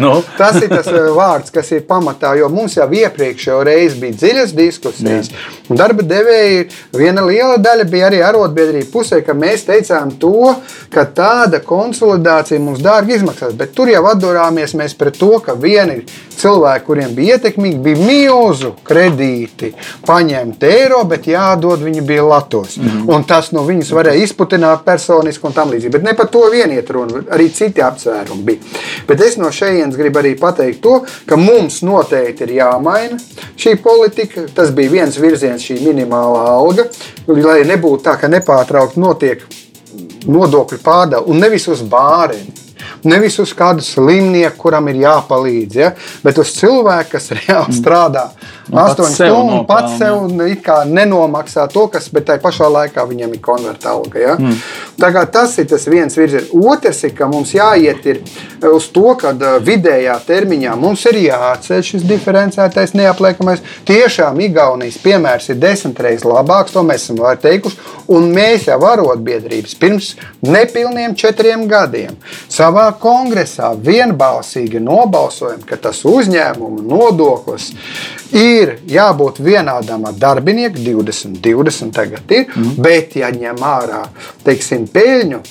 No. Nu. tas ir tas eh, vārds, kas ir pamatā, jo mums jau iepriekšējā reizē bija dziļas diskusijas. Darba devēji viena liela daļa bija arī arotbiedrība pusē, ka mēs teicām to, ka tāda konsolidācija mums dārgi izmaksās. Bet tur jau atdurāmies pret to, ka vieni cilvēki, kuriem bija ietekmīgi, bija milzu kredīti, paņemt eiro, bet jādod viņi bija latos. Mm -hmm. Un tas no viņus varēja izputināt personiski un tam līdzīgi. Bet ne par to vien iet runa arī citi apsvērumi bija. Bet es no šejienes gribu arī pateikt to, ka mums noteikti ir jāmaina šī politika. Tas bija viens virziens, šī minimālā alga, lai nebūtu tā, ka nepārtraukti notiek nodokļu pārdala un nevis uz bāriņu. Nevis uz kādu slimnieku, kuram ir jāpalīdz, ja? bet uz cilvēku, kas reāli mm. strādā nu, 8 stundas un pats sev nenomaksā to, kas, tajā pašā laikā viņam ir konverta alga. Ja? Mm. Tas ir tas viens virziens. Otrs ir, ka mums jāiet ir uz to, ka vidējā termiņā mums ir jāatceļ šis diferencētais neapliekamais. Tiešām Igaunijas piemērs ir desmit reizes labāks, to mēs esam teikuši. Un mēs jau arotbiedrības pirms nepilniem četriem gadiem savā kongresā vienbalsīgi nobalsojam, ka tas uzņēmuma nodoklis ir jābūt vienādam ar darbinieku, 20, 20 tagad ir, mm. bet ja ņem ārā teiksim, peļņu,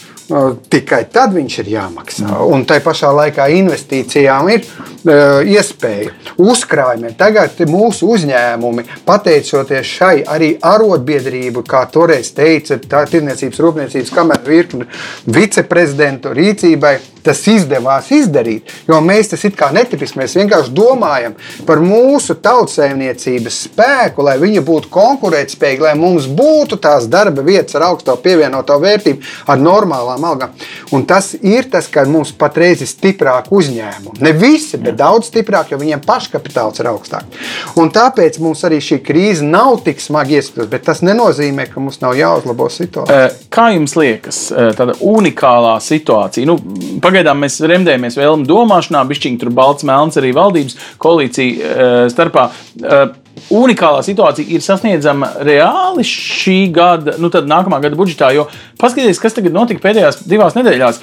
tikai tad viņš ir jāmaksā. Un tai pašā laikā investīcijām ir uh, iespēja. Uzkrājumiem tagad mūsu uzņēmumi, pateicoties šai arī arotbiedrību, kā toreiz teica Tirniecības rūpniecības kameras virkni viceprezidentu rīcībai, tas izdevās izdarīt. Jo mēs tas it kā netipiski, mēs vienkārši domājam par mūsu tautsēmniecības spēku, lai viņa būtu konkurētspējīga, lai mums būtu tās darba vietas ar augsto pievienoto vērtību, ar normālām algām. Un tas ir tas, ka mums patreiz ir stiprāki uzņēmumi. Ne visi, bet daudz stiprāki, jo viņiem paškapitāls ir augstāks. Un tāpēc mums arī šī krīze nav tik smagi iespējama, bet tas nenozīmē, ka mums nav jāuzlabo situācija. Kā jums liekas, tāda unikālā situācija? Nu, Pagaidām mēs remdējamies vēlmu domāšanā, bišķiņi tur balts, melns arī valdības koalīcija uh, starpā. Uh, unikālā situācija ir sasniedzama reāli šī gada, nu tad nākamā gada budžetā. Jo paskatieties, kas tagad notika pēdējās divās nedēļās.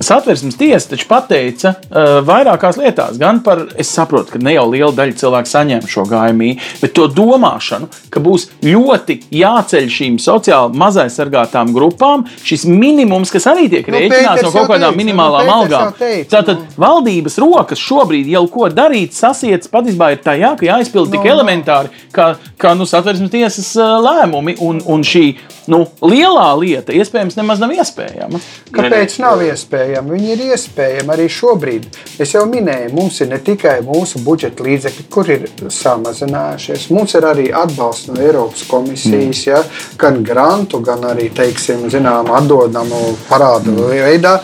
Satversmes tiesa taču pateica uh, vairākās lietās, gan par, es saprotu, ka ne jau liela daļa cilvēku saņem šo gājumī, bet to domāšanu, ka būs ļoti jāceļ šīm sociāli mazaisargātām grupām šis minimums, kas arī tiek nu, rēķināts no kaut kādām minimālām nu, algām. Tātad nu. valdības rokas šobrīd jau ko darīt, sasiets patiesībā ir tajā, ka jāizpild tik no, nu, elementāri, kā, kā nu, satversmes tiesas uh, lēmumi un, un šī nu, lielā lieta iespējams nemaz nav iespējama. Kāpēc nav iespējama? Viņi ir iespējami arī šobrīd. Es jau minēju, mums ir ne tikai mūsu budžeta līdzekļi, kur ir samazinājušies. Mums ir arī atbalsts no Eiropas komisijas, mm. ja, gan grantu, gan arī teiksim, zinām, atdodamu parādu mm. veidā.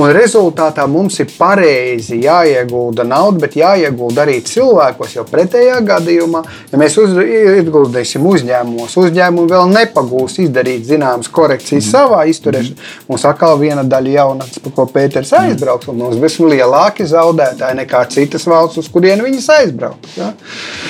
Un rezultātā mums ir pareizi jāiegulda nauda, bet jāiegulda arī cilvēkos. Jo pretējā gadījumā, ja mēs uz, ieguldīsim uzņēmumos, uzņēmumi vēl nepagūs izdarīt zināmas korekcijas mm. savā izturēšanā. Mums atkal viena daļa jaunatnes, par ko Pēters mhm. aizbrauks, un mums būs lielāki zaudētāji nekā citas valsts, uz kurien viņas aizbrauks. Ja?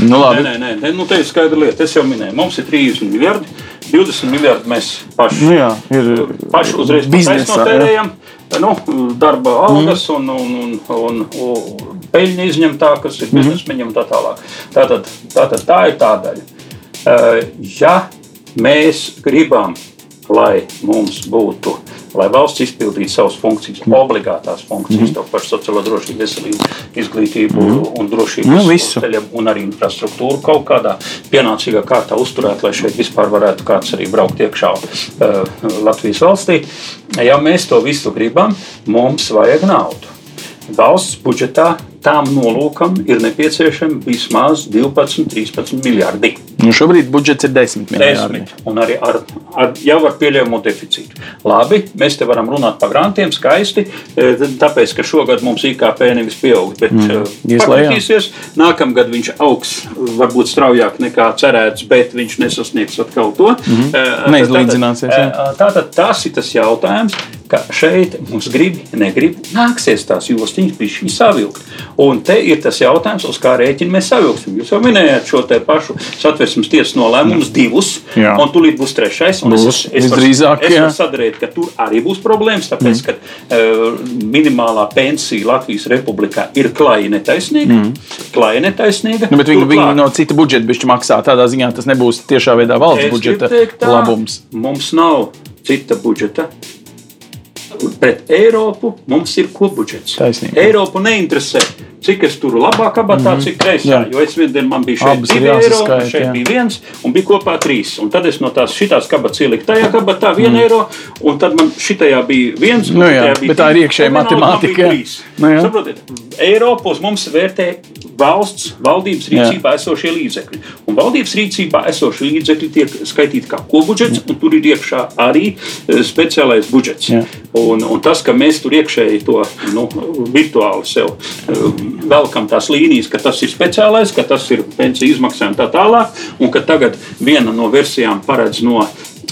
Nu, labi. nē, nē, nē, nu, te ir skaidra lieta. Es jau minēju, mums ir 30 miljardi. 20 miljardi mēs paši, nu, jā, ir, paši uzreiz notērējam. Nu, darba algas mm. un, un, un, un peļņa izņemtā, kas ir mhm. biznesmeņiem un tā tālāk. Tātad, tātad tā ir tā daļa. Uh, ja Mēs gribam, lai mums būtu, lai valsts izpildītu savas funkcijas, mm. obligātās funkcijas, mm. to pašu sociālo drošību, veselību, izglītību mm. un drošību, nu, ceļam, un arī infrastruktūru kaut kādā pienācīgā kārtā uzturēt, lai šeit vispār varētu kāds arī braukt iekšā uh, Latvijas valstī. Ja mēs to visu gribam, mums vajag naudu. Valsts budžetā tām nolūkam ir nepieciešami vismaz 12, 13 miljardi. Nu šobrīd budžets ir 10 miljardi. 10, un arī ar, ar, jau ar pieļaujamu deficītu. Labi, mēs te varam runāt par grantiem skaisti, e, tāpēc, ka šogad mums IKP nevis pieaug, bet mm. E, pakritīsies. Nākamgad viņš augs varbūt straujāk nekā cerēts, bet viņš nesasniegs atkal to. Mm. Neizlīdzināsies. Tātad, tātad tas ir tas jautājums, ka šeit mums grib, negrib, nāksies tās jostiņas pišķi savilkt. Un te ir tas jautājums, uz kā rēķina mēs savilksim. Jūs jau minējāt šo te pašu satversmes tiesas nolēmumus, divus, jā. un tūlīt būs trešais. Būs, es, es, es, drīzāk, es varu sadarīt, ka tur arī būs problēmas, tāpēc, mm. ka uh, minimālā pensija Latvijas republikā ir klāja netaisnīga. Mm. Klāja netaisnīga. Nu, bet viņi, viņi no cita budžeta bišķi maksā. Tādā ziņā tas nebūs tiešā veidā valsts es budžeta teikt, tā, labums. Mums nav cita budžeta pret Eiropu mums ir kopbudžets. Taisnība. Eiropu neinteresē cik es tur labā kabatā, mm -hmm. cik kreisā. Jo es dienā man bija šeit Abas divi eiro, šeit jā. bija viens, un bija kopā trīs. Un tad es no tās šitās kabatas ieliku tajā kabatā vienu mm. eiro, un tad man šitajā bija viens. Nu, jā, bija bet tā ir iekšēja matemātika. Nu, Saprotiet, Eiropa uz mums vērtē valsts, valdības rīcībā jā. esošie līdzekļi. Un valdības rīcībā esošie līdzekļi tiek skaitīti kā kopbudžets, un tur ir iekšā arī e, speciālais budžets. Jā. Un, un tas, ka mēs tur iekšēji to nu, virtuāli sev e, velkam tās līnijas, ka tas ir speciālais, ka tas ir pensiju izmaksājumi tā tālāk, un ka tagad viena no versijām paredz no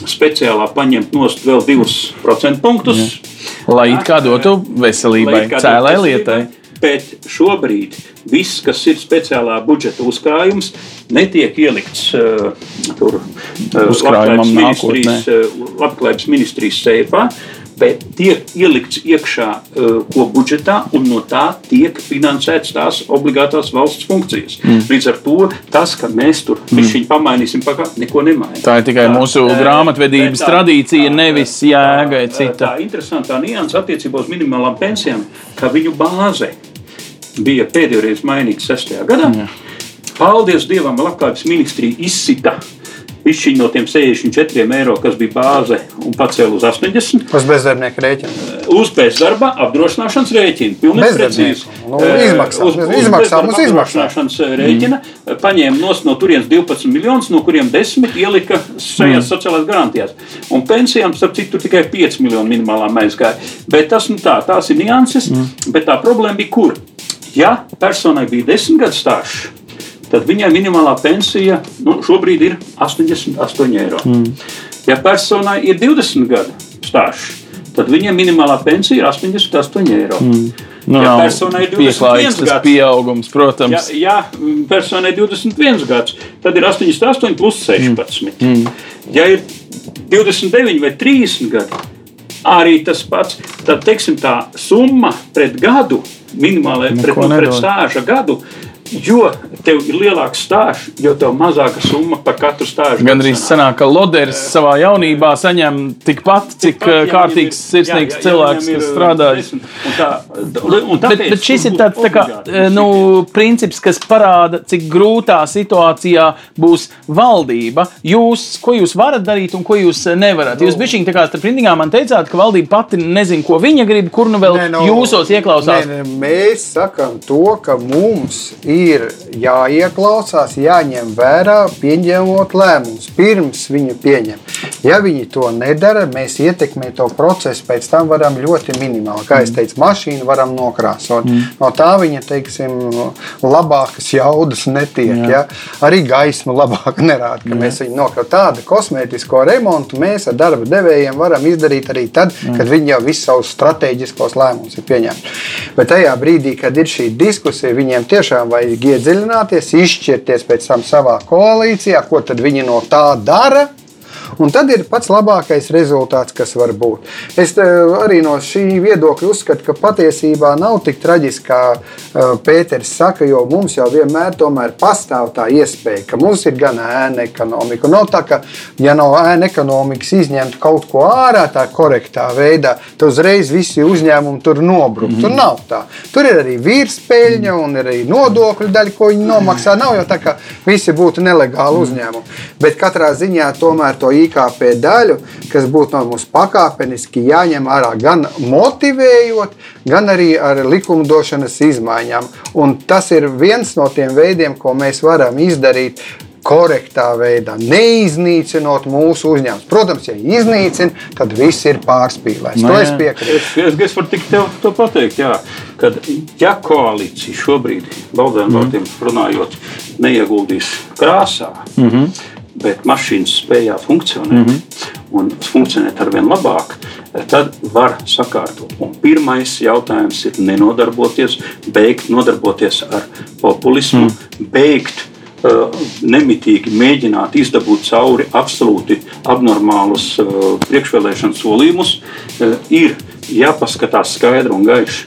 speciālā paņemt nost vēl 2% punktus. Jā. Lai it kā dotu veselībai, cēlē lietai. Bet šobrīd viss, kas ir speciālā budžeta uzkrājums, netiek ielikts uh, tur uh, Uzkrājumam ministrijas, uh, labklājības ministrijas seifā, bet tiek ielikts iekšā uh, ko budžetā, un no tā tiek finansētas tās obligātās valsts funkcijas. Mm. Līdz ar to tas, ka mēs tur mm. pamainīsim, pakā, neko nemainīs. Tā ir tikai tā, mūsu grāmatvedības tā, tradīcija, tā, nevis jēga cita. Tā interesantā nianses attiecībā uz minimālām pensijām, ka viņu bāze bija pēdējo reizi mainīta 6. gadā. Jā. Paldies Dievam, Labklājības ministrija izsita Pišķiņš no tiem 64 eiro, kas bija bāze, un pacēla uz 80. Uz bezdarbnieka rēķina. Uz bezdarba apdrošināšanas rēķina. Pilnīgi precīzi. Nu, izmaksām, uz, izmaksām, uz apdrošināšanas rēķina. Mm. Paņēma nos no turienes 12 miljonus, no kuriem 10 ielika šajās mm. sociālās garantijās. Un pensijām, starp citu, tikai 5 miljonu minimālā aizgāja. Bet tas, nu tā, tās ir nianses, mm. bet tā problēma bija kur? Ja personai bija 10 gadu stāsts, tad viņai minimālā pensija nu, šobrīd ir 88 eiro. Mm. Ja personai ir 20 gadu stāsts, tad viņai minimālā pensija ir 88 eiro. Mm. Nu, ja personai ir 21 gads, pieaugums, protams. Ja, ja personai ir 21 gads, tad ir 88 plus 16. Mm. Mm. Ja ir 29 vai 30 gadi, arī tas pats. Tad, teiksim, tā summa pret gadu, minimālajā pret, nu, pret stāža gadu, Jo tev ir lielāks stāsts, jo tev mazāka summa par katru stāstu. Gan arī sanāk, ka Loders savā jaunībā saņem tikpat, cik tikpat, eh, kārtīgs, sirsnīgs jā, jā, cilvēks, kas strādājis. Bet, bet šis ir tāds tā kā, eh, nu, princips, kas parāda, cik grūtā situācijā būs valdība. Jūs, ko jūs varat darīt un ko jūs eh, nevarat? Jūs bišķiņi tā kā starp rindīgām man teicāt, ka valdība pati nezin, ko viņa grib, kur nu vēl ne, no, jūsos ieklausās. Ne, ne, mēs sakam to, ka mums ir ir jāieklausās, jāņem vērā, pieņemot lēmumus, pirms viņi pieņem. Ja viņi to nedara, mēs ietekmējam to procesu, pēc tam varam ļoti minimāli. Kā jau teicu, mašīnu varam nokrāsot. Mm. No tā viņa teiksim, labākas jaudas netiek. Jā. Ja? Arī gaisma labāk nerāda, ka Jā. mēs viņu nokrāsām. Tādu kosmētisko remontu mēs ar darba devējiem varam izdarīt arī tad, Jā. kad viņi jau visus savus strateģiskos lēmumus ir pieņēmuši. Bet tajā brīdī, kad ir šī diskusija, viņiem tiešām vajag vajag iedziļināties, izšķirties pēc tam savā koalīcijā, ko tad viņi no tā dara. Un tad ir pats labākais rezultāts, kas var būt. Es eh, arī no šī viedokļa uzskatu, ka patiesībā nav tik traģiski, kā uh, Pēters saka, jo mums jau vienmēr pastāv tā iespēja, ka mums ir gan ēna ekonomika. Nav tā, ka, ja no ēna ekonomikas izņemt kaut ko ārā tā korektā veidā, tad uzreiz visi uzņēmumi tur nobrūk. Mm -hmm. Tur nav tā. Tur ir arī vīrspēļņa un arī nodokļu daļa, ko viņi nomaksā. Nav jau tā, ka visi būtu nelegāli uzņēmumi. Bet katrā ziņā tomēr to īstenībā IKP daļu, kas būtu no mums pakāpeniski jāņem ārā gan motivējot, gan arī ar likumdošanas izmaiņām. Un tas ir viens no tiem veidiem, ko mēs varam izdarīt korektā veidā, neiznīcinot mūsu uzņēmumus. Protams, ja iznīcina, tad viss ir pārspīlēts. To es piekrītu. Es, es, es varu tikai tev to pateikt, jā, kad ja koalīcija šobrīd, valdēm mm. vārdiem runājot, neieguldīs krāsā, mm -hmm bet mašīnas spējā funkcionēt mm -hmm. un funkcionēt ar vien labāk, tad var sakārtot. Un pirmais jautājums ir nenodarboties, beigt nodarboties ar populismu, mm. beigt uh, nemitīgi mēģināt izdabūt cauri absolūti abnormālus uh, priekšvēlēšanu solījumus, uh, ir jāpaskatās skaidri un gaiši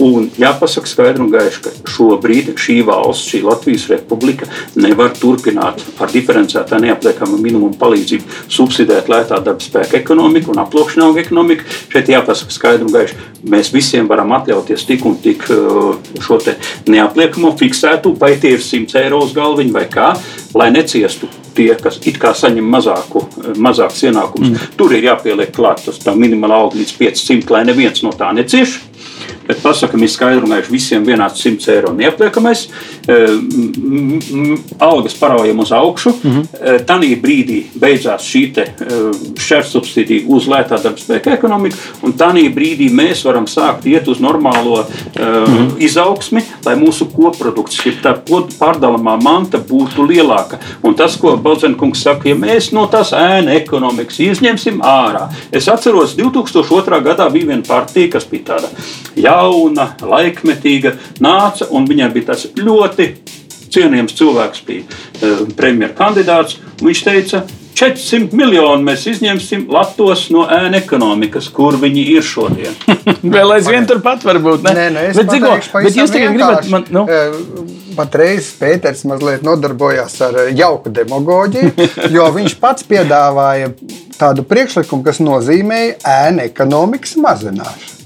Un jāpasaka skaidri un gaiši, ka šobrīd šī valsts, šī Latvijas republika, nevar turpināt ar diferencētā neapliekama minimuma palīdzību subsidēt lētā darba spēka ekonomiku un aploksņaugu ekonomiku. Šeit jāpasaka skaidri un gaiši. Mēs visiem varam atļauties tik un tik uh, šo neapliekamo fiksētu, vai tie ir 100 eiro uz galviņu vai kā, lai neciestu tie, kas it kā saņem mazāku, mazākus ienākumus. Mm. Tur ir jāpieliek klāt tas minimālā alga līdz 500, lai neviens no tā necieš. Bet pasakām, ir skaidri un gaiši visiem vienāds 100 eiro neapliekamais. Algas paraujam uz augšu. Mm -hmm. Tanī brīdī beidzās šī šķērs subsīdija uz lētā darba spēka ekonomiku, un tanī brīdī mēs varam sākt iet uz normālo mm -hmm. izaugsmi, lai mūsu koprodukts, šī pārdalāmā manta būtu lielāka. Un tas, ko Balzenkungs saka, ja mēs no tās ēna ekonomikas izņemsim ārā. Es atceros, 2002. gadā bija viena partija, kas bija tāda jauna, laikmetīga, nāca un viņai bija tas ļoti cienījams cilvēks, bija uh, premjerkandidāts. Viņš teica, 400 miljoni mēs izņemsim Latvijas no ēna ekonomikas, kur viņi ir šodien. Vēl aizvien turpat varbūt. Ne? Nē, nē, es bet, dziko, bet jūs tagad gribat man. Nu? Patreiz Pēters mazliet nodarbojās ar jauku demagoģiju, jo viņš pats piedāvāja tādu priekšlikumu, kas nozīmēja ēna ekonomikas mazināšanu.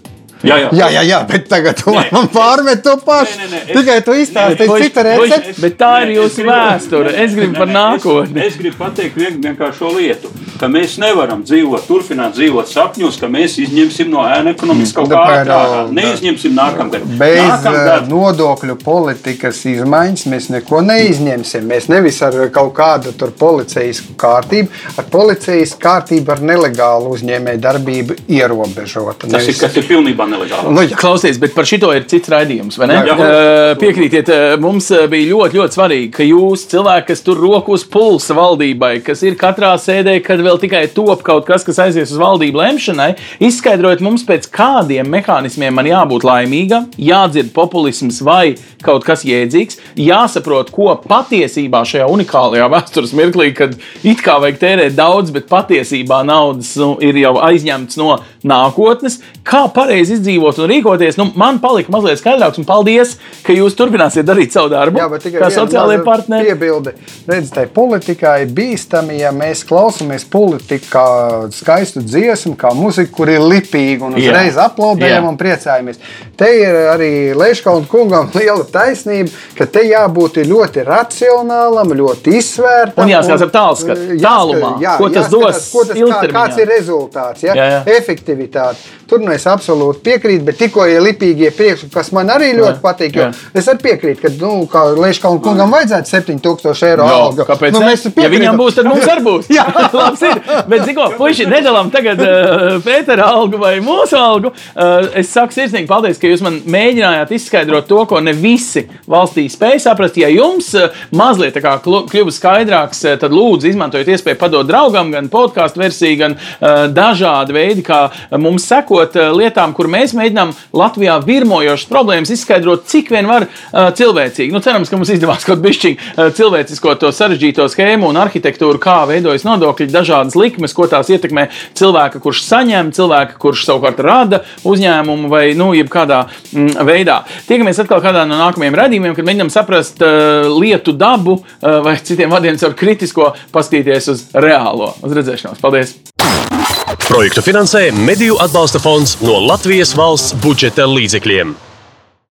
Jā, jā, jā, jā, jā bet tagad tu man pārmet to pašu. Nē, nē, nē, Tikai tu izstāstīji citu recepti. Bet tā ir jūsu vēsture. Es gribu par nākotni. Es gribu pateikt vienkāršo lietu, ka mēs nevaram dzīvot, turpināt dzīvot sapņos, ka mēs izņemsim no ēna ekonomikas kaut kā ārā. Neizņemsim nākamgad. Bez nākamgad. nodokļu politikas izmaiņas mēs neko neizņemsim. Mēs nevis ar kaut kādu tur policijas kārtību, ar policijas kārtību ar nelegālu uzņēmēju darbību ierobežot. Tas ir, kas ir pilnībā nelegāli. Nu, Klausies, bet par šito ir cits raidījums, vai ne? Jā, jā. Piekrītiet, mums bija ļoti, ļoti svarīgi, ka jūs, cilvēki, kas tur roku uz pulsa valdībai, kas ir katrā sēdē, kad vēl tikai top kaut kas, kas aizies uz valdību lemšanai, izskaidrojiet mums, pēc kādiem mehānismiem man jābūt laimīgam, jādzird populisms vai kaut kas jēdzīgs, jāsaprot, ko patiesībā šajā unikālajā vēstures mirklī, kad it kā vajag tērēt daudz, bet patiesībā naudas nu, ir jau aizņemts no nākotnes, kā pareizi izdzīvot un rīkoties. Nu, man palika mazliet skaidrāks, un paldies, ka jūs turpināsiet darīt savu darbu. Jā, bet tikai sociālajie partneri. Piebildi. Redz, tai politikai bīstami, ja mēs klausāmies politikā skaistu dziesmu, kā muziku, kur ir lipīga un uzreiz aplaudējam un priecājamies. Te ir arī Leiškauna kungam liela taisnība, ka te jābūt ļoti racionālam, ļoti izsvērtam. Un jāskatās ar tālskatu, tālumā, jā, ko tas dos, ko tas, kā, kāds ir rezultāts, ja? jā, jā. efektivitāte. Tur nu es absolūti piekrītu, bet tikko ir lipīgie priekšlikumi, kas man arī ļoti jā, patīk. Es arī piekrītu, ka, nu, kā Leiškauna kungam vajadzētu 7000 eiro algu. Kāpēc? Nu, mēs ja viņam būs, tad mums arī būs. jā, ir. Bet, ziko, puiši, nedalām tagad uh, Pētera algu vai mūsu algu. Uh, es saku sirsnīgi paldies, ka jūs man mēģinājāt izskaidrot to, ko ne visi valstī spēj saprast. Ja jums uh, mazliet kļuva skaidrāks, uh, tad lūdzu izmantojiet iespēju padot draugam gan podkāstu versiju, gan uh, dažādi veidi, kā mums sekot uh, lietām, kur mēs mēģinām Latvijā virmojošas problēmas izskaidrot, cik vien var uh, cilvēcīgi. Nu, cerams, ka mums izdevās kaut bišķiņ uh, cilvēcisko to sarežģīto schēmu un arhitektūru, kā veidojas nodokļi, dažādas likmes, ko tās ietekmē cilvēka, kurš saņem, cilvēka, kurš savukārt rada uzņēmumu vai, nu, jebkādā mm, veidā. Tiekamies atkal kādā no nākamajiem redzējumiem, kad mēģinām saprast uh, lietu dabu uh, vai citiem vārdiem caur kritisko paskatīties uz reālo. Uz redzēšanos. Paldies! Projektu finansē Mediju atbalsta fonds no Latvijas valsts budžeta līdzekļiem.